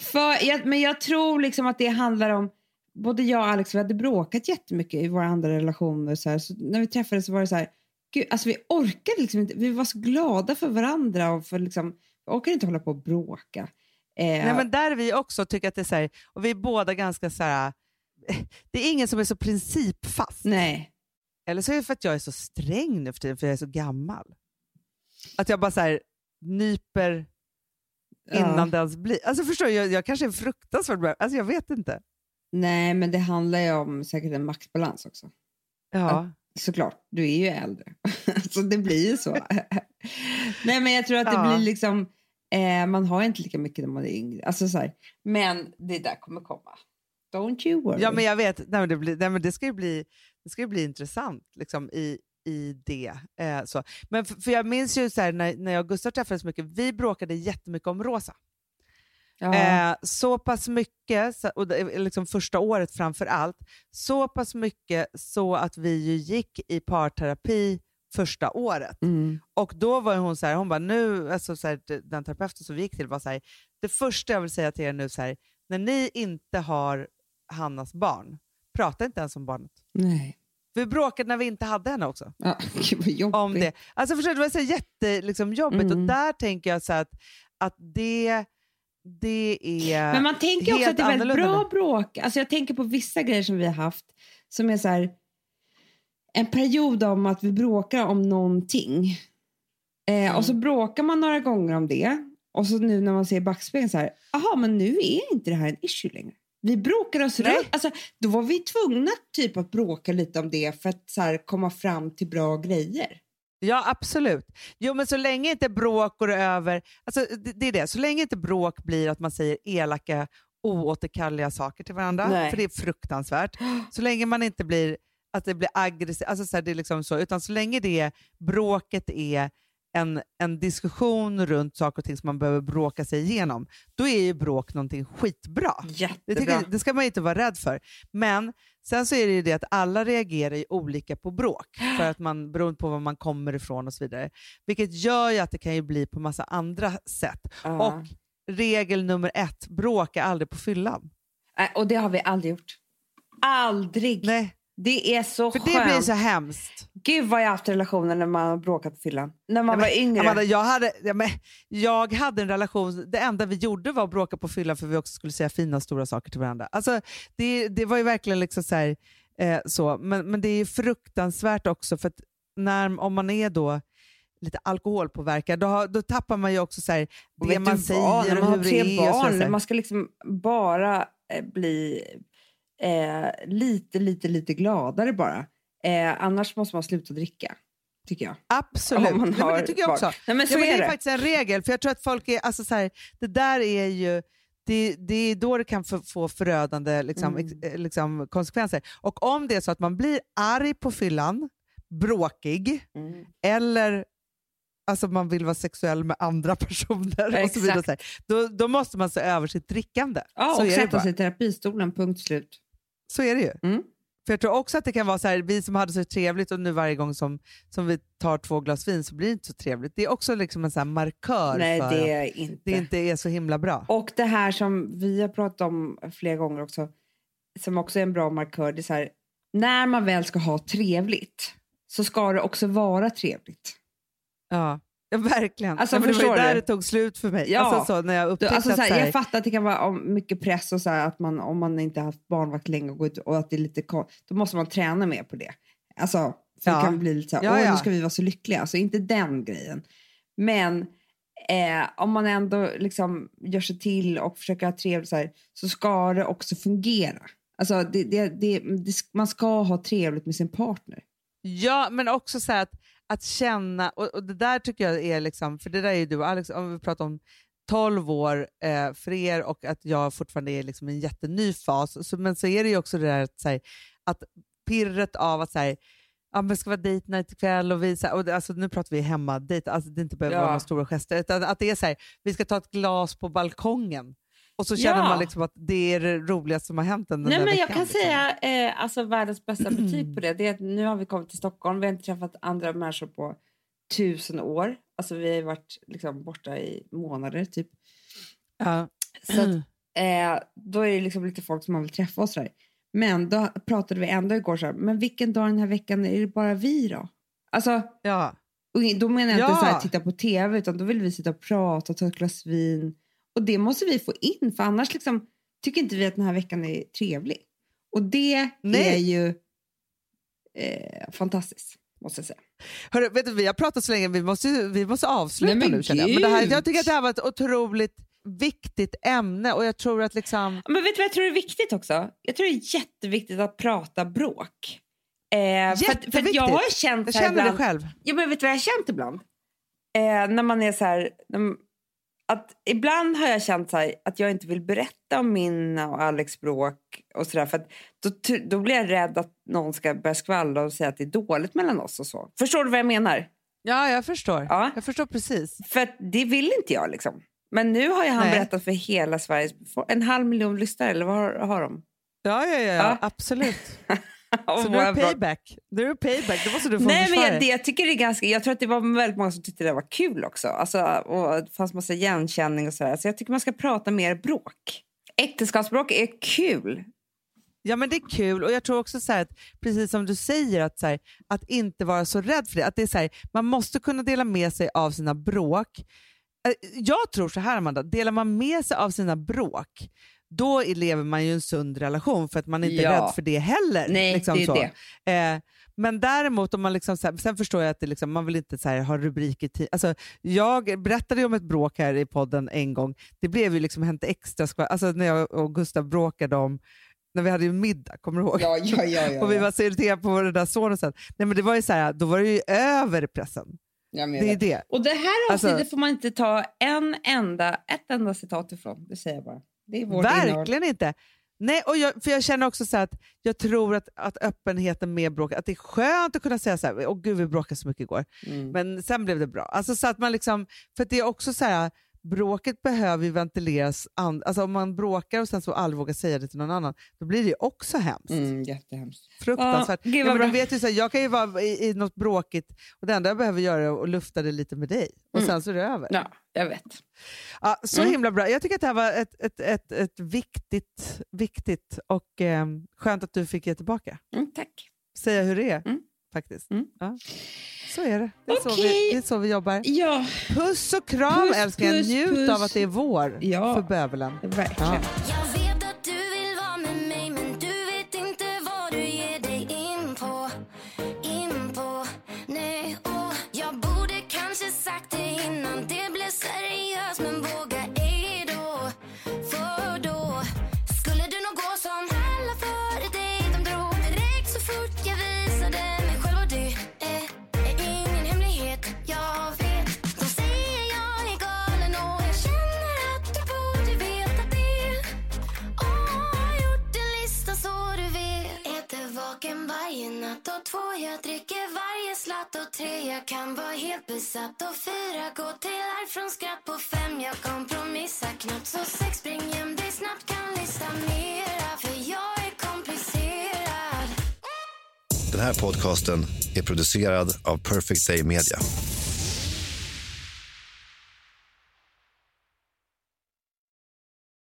Speaker 2: För, jag, men jag tror liksom att det handlar om, både jag och Alex vi hade bråkat jättemycket i våra andra relationer. Så, här, så när vi träffades så var det så här, gud, alltså vi orkade liksom inte, vi var så glada för varandra och för liksom, vi orkade inte hålla på och bråka. Eh,
Speaker 1: Nej, men där är vi också tycker att det är så här, och vi är båda ganska så här, det är ingen som är så principfast.
Speaker 2: nej.
Speaker 1: Eller så är det för att jag är så sträng nu för tiden, för jag är så gammal. Att jag bara så här, nyper innan
Speaker 2: Ja.
Speaker 1: det ens blir... Alltså förstår jag, jag kanske är fruktansvärt bra. Alltså jag vet inte.
Speaker 2: Nej, men det handlar ju om säkert en maktbalans också.
Speaker 1: Ja.
Speaker 2: Såklart, du är ju äldre. så det blir ju så. Nej, men jag tror att det
Speaker 1: Ja.
Speaker 2: blir liksom... Eh, man har inte lika mycket när man är yngre. Alltså, så här. Men det där kommer komma. Don't you worry.
Speaker 1: ja, men jag vet. Nej, men det, blir, nej, men det ska ju bli, det ska bli intressant liksom, i, i det. Eh, så. Men för, för jag minns ju så här, när, när jag och Gustav träffades mycket, vi bråkade jättemycket om Rosa. Eh, så pass mycket, och liksom första året framför allt, så pass mycket så att vi gick i parterapi första året.
Speaker 2: mm.
Speaker 1: Och då var hon så här, hon bara nu, alltså så här, den terapeuten som vi gick till var så här, det första jag vill säga till er nu så här, när ni inte har Hannas barn, prata inte ens om barnet.
Speaker 2: Nej.
Speaker 1: Vi bråkade när vi inte hade henne också.
Speaker 2: Ja, vad.
Speaker 1: Om det. Alltså förstår du, det var så jätte, liksom, jobbigt
Speaker 2: Mm.
Speaker 1: och där tänker jag så att, att det det är
Speaker 2: Men man tänker också att det är väldigt
Speaker 1: annorlunda
Speaker 2: bra bråk. Alltså jag tänker på vissa grejer som vi har haft som är så här en period om att vi bråkar om någonting. Eh,
Speaker 1: Mm.
Speaker 2: Och så bråkar man några gånger om det. Och så nu när man ser i backspegeln så här, aha men nu är inte det här en issue längre. Vi bråkar oss runt. Alltså, då var vi tvungna typ att bråka lite om det för att så här, komma fram till bra grejer.
Speaker 1: Ja, absolut. Jo, men så länge inte bråk går över... Alltså, det, det är det. Så länge inte bråk blir att man säger elaka, oåterkalleliga saker till varandra,
Speaker 2: Nej.
Speaker 1: för det är fruktansvärt. Så länge man inte blir att det blir aggressivt, alltså så här, det är liksom så, utan så länge det bråket är en, en diskussion runt saker och ting som man behöver bråka sig igenom, då är ju bråk någonting skitbra. Det,
Speaker 2: Jättebra.
Speaker 1: tycker, jag- det ska man inte vara rädd för. Men sen så är det ju det att alla reagerar ju olika på bråk, för att man, beroende på var man kommer ifrån och så vidare. Vilket gör ju att det kan ju bli på massa andra sätt.
Speaker 2: Ja.
Speaker 1: Och regel nummer ett, bråka aldrig på fyllan.
Speaker 2: Nej, och det har vi aldrig gjort. Aldrig.
Speaker 1: Nej,
Speaker 2: Det är så
Speaker 1: för
Speaker 2: skönt.
Speaker 1: det blir så hemskt.
Speaker 2: Gud vad jag haft relationer när man har bråkat på fyllan. När man var yngre.
Speaker 1: Amanda, jag, hade, ja, men, jag hade en relation, det enda vi gjorde var att bråka på fyllan för vi också skulle säga fina stora saker till varandra. Alltså, det, det var ju verkligen liksom så här, eh, så. Men, men det är ju fruktansvärt också för att när, om man är då lite alkoholpåverkad, då, har- då tappar man ju också så här, det man
Speaker 2: du
Speaker 1: säger?
Speaker 2: När
Speaker 1: och
Speaker 2: man har
Speaker 1: hur
Speaker 2: tre
Speaker 1: det är. och så
Speaker 2: barn, man ska liksom bara eh, bli eh, lite, lite, lite gladare bara. Eh, annars måste man sluta dricka, tycker jag.
Speaker 1: Absolut,
Speaker 2: Om man
Speaker 1: Nej, men
Speaker 2: har
Speaker 1: det tycker jag också.
Speaker 2: Nej, men så
Speaker 1: ja, men
Speaker 2: är
Speaker 1: det är
Speaker 2: det.
Speaker 1: faktiskt en regel, för jag tror att folk är, alltså så här, det där är ju, det, det är då det kan få, få förödande liksom,
Speaker 2: Mm.
Speaker 1: ex, eh, liksom, konsekvenser. Och om det är så att man blir arg på fyllan, bråkig,
Speaker 2: Mm.
Speaker 1: eller alltså man vill vara sexuell med andra personer, och så vidare, så då, då måste man se över sitt drickande.
Speaker 2: Ja,
Speaker 1: så
Speaker 2: och sätta sig i terapistolen, punkt slut.
Speaker 1: Så är det ju.
Speaker 2: Mm.
Speaker 1: För jag tror också att det kan vara så här, vi som hade så trevligt och nu varje gång som, som vi tar två glas vin så blir det inte så trevligt. Det är också liksom en så markör
Speaker 2: Nej,
Speaker 1: för
Speaker 2: det är inte.
Speaker 1: det inte är så himla bra.
Speaker 2: Och det här som vi har pratat om flera gånger också, som också är en bra markör, det är så här, när man väl ska ha trevligt så ska det också vara trevligt.
Speaker 1: Ja, ja verkligen.
Speaker 2: Alltså,
Speaker 1: ja, det var ju där
Speaker 2: du?
Speaker 1: det tog slut för mig.
Speaker 2: Ja.
Speaker 1: Alltså, så, när jag
Speaker 2: Du,
Speaker 1: upptäckte
Speaker 2: alltså, så
Speaker 1: att så
Speaker 2: jag fattar att det kan vara mycket press och så här, att man, om man inte har haft barnvakt länge och, ut, och att det är lite kon- då måste man träna mer på det. Alltså, för
Speaker 1: Ja.
Speaker 2: det kan bli lite så här,
Speaker 1: Ja, ja.
Speaker 2: nu ska vi vara så lyckliga. Alltså inte den grejen. Men eh, om man ändå liksom gör sig till och försöker ha trevligt så så ska det också fungera. Alltså det, det, det, det, man ska ha trevligt med sin partner.
Speaker 1: Ja, men också så här att, att känna, och, och det där tycker jag är liksom, för det där är ju du och Alex, om vi pratar om 12 år eh, för er och att jag fortfarande är liksom i en jätteny fas, så, men så är det ju också det där att, så här, att pirret av att så här, ja, men det ska vara date night ikväll och vi, så här, och alltså, nu pratar vi hemma date, alltså det inte behöver
Speaker 2: Ja.
Speaker 1: vara några stora gester, utan att det är så här, vi ska ta ett glas på balkongen och så känner
Speaker 2: Ja.
Speaker 1: man liksom att det är det roligaste som har hänt den
Speaker 2: Nej, men jag
Speaker 1: veckan,
Speaker 2: kan
Speaker 1: liksom.
Speaker 2: säga eh, alltså världens bästa betyg på det. det är att nu har vi kommit till Stockholm. Vi har inte träffat andra människor på tusen år. Alltså vi har varit liksom, borta i månader typ.
Speaker 1: Ja.
Speaker 2: Så att, eh, då är det liksom lite folk som man vill träffa och sådär. Men då pratade vi ändå igår så här, men vilken dag den här veckan är det bara vi då? Alltså,
Speaker 1: ja.
Speaker 2: och då menar jag
Speaker 1: Ja.
Speaker 2: inte så här, titta på tv utan då vill vi sitta och prata, ta ett glas vin. Och det måste vi få in för annars liksom, tycker inte vi att den här veckan är trevlig. Och det
Speaker 1: Nej.
Speaker 2: är ju eh, fantastiskt, måste jag säga.
Speaker 1: Hörru, vet du, vi har pratat så länge, vi måste, vi måste avsluta
Speaker 2: Nej,
Speaker 1: nu känner jag. Men det här, jag tycker att det här var ett otroligt viktigt ämne och jag tror att liksom...
Speaker 2: Men vet du vad jag tror är viktigt också? Jag tror det är jätteviktigt att prata bråk. Eh, för, att, för
Speaker 1: Jätteviktigt.
Speaker 2: jag har känt
Speaker 1: Jag känner det
Speaker 2: ibland,
Speaker 1: själv.
Speaker 2: Ja, men vet du vad jag har känt ibland? Eh, när man är så här... när- Att ibland har jag känt så här, att jag inte vill berätta om min och Alex bråk. Och så där, för då, då blir jag rädd att någon ska börja skvallra och säga att det är dåligt mellan oss. och så. Förstår du vad jag menar?
Speaker 1: Ja, jag förstår.
Speaker 2: Ja.
Speaker 1: Jag förstår precis.
Speaker 2: För det vill inte jag. liksom. Men nu har han
Speaker 1: Nej.
Speaker 2: berättat för hela Sveriges En halv miljon lyssnare, eller vad har, har de?
Speaker 1: Ja, ja, ja. Ja. absolut.
Speaker 2: Om
Speaker 1: Så nu är payback. Nu är payback, då måste du få
Speaker 2: Nej, men jag, det, jag, tycker det är ganska, jag tror att det var väldigt många som tyckte det var kul också. Alltså, och det fanns massa igenkänning och sådär. Så jag tycker man ska prata mer bråk. Äktenskapsbråk är kul.
Speaker 1: Ja men det är kul och jag tror också så här att, precis som du säger, att, så här, att inte vara så rädd för det. Att det är så här, man måste kunna dela med sig av sina bråk Eh, Jag tror så här Amanda, delar man med sig av sina bråk, då lever man ju en sund relation för att man är inte
Speaker 5: Ja.
Speaker 1: rädd för det heller.
Speaker 5: Nej,
Speaker 1: liksom
Speaker 5: det är
Speaker 1: så.
Speaker 5: det.
Speaker 1: Eh, men däremot, om man liksom så här, sen förstår jag att det liksom, man vill inte så här, ha rubriker till. Alltså, jag berättade ju om ett bråk här i podden en gång. Det blev ju liksom Hänt Extra, alltså när jag och Gustav bråkade om, när vi hade ju middag, kommer du ihåg?
Speaker 2: Ja, ja, ja. ja,
Speaker 1: och vi var så irriterade på den där sonen sen. Nej, men det var ju så här, då var det ju över pressen.
Speaker 2: Jag
Speaker 1: Det är
Speaker 2: det.
Speaker 1: det.
Speaker 2: Och det här
Speaker 1: Alltså-
Speaker 2: avsnittet får man inte ta en enda, ett enda citat ifrån. Det säger jag bara. Vårt innehåll.
Speaker 1: Verkligen inte. Nej, och jag, för jag känner också så att jag tror att, att öppenheten med bråk, att det är skönt att kunna säga så här, åh gud vi bråkade så mycket igår,
Speaker 2: Mm.
Speaker 1: men sen blev det bra. Alltså så att man liksom, för det är också så här, bråket behöver ju ventileras, an, alltså om man bråkar och sen så aldrig vågar säga det till någon annan, då blir det ju också hemskt.
Speaker 2: Mm, jättehemskt.
Speaker 1: Fruktansvärt.
Speaker 2: Gud,
Speaker 1: ja, men vet ju så här, jag kan ju vara i, i något bråkigt och det enda jag behöver göra är att lufta det lite med dig och
Speaker 2: Mm.
Speaker 1: sen så är det över.
Speaker 2: Ja, jag vet.
Speaker 1: Ja, så
Speaker 2: Mm.
Speaker 1: himla bra. Jag tycker att det här var ett, ett, ett, ett viktigt, viktigt och eh, skönt att du fick ge tillbaka.
Speaker 2: Mm, tack.
Speaker 1: Säga hur det är,
Speaker 2: Mm.
Speaker 1: faktiskt.
Speaker 2: Mm.
Speaker 1: Ja. Så är det. Det är, så
Speaker 2: Okej.
Speaker 1: vi, det är så vi jobbar.
Speaker 2: Ja,
Speaker 1: Puss och kram
Speaker 2: Puss, puss,
Speaker 1: Njut
Speaker 2: puss.
Speaker 1: av att det är vår
Speaker 2: Ja.
Speaker 1: för bövelen.
Speaker 2: verkligen.
Speaker 1: Ja.
Speaker 7: Och två. Jag dricker varje slatt och tre. Jag kan vara helt besatt. Och fyra gå till arv från skratt. På fem jag kompromissar knappt. Så sex spring hem dig snabbt. Kan lista mera för jag är komplicerad.
Speaker 8: Den här podcasten är producerad av Perfect Day Media.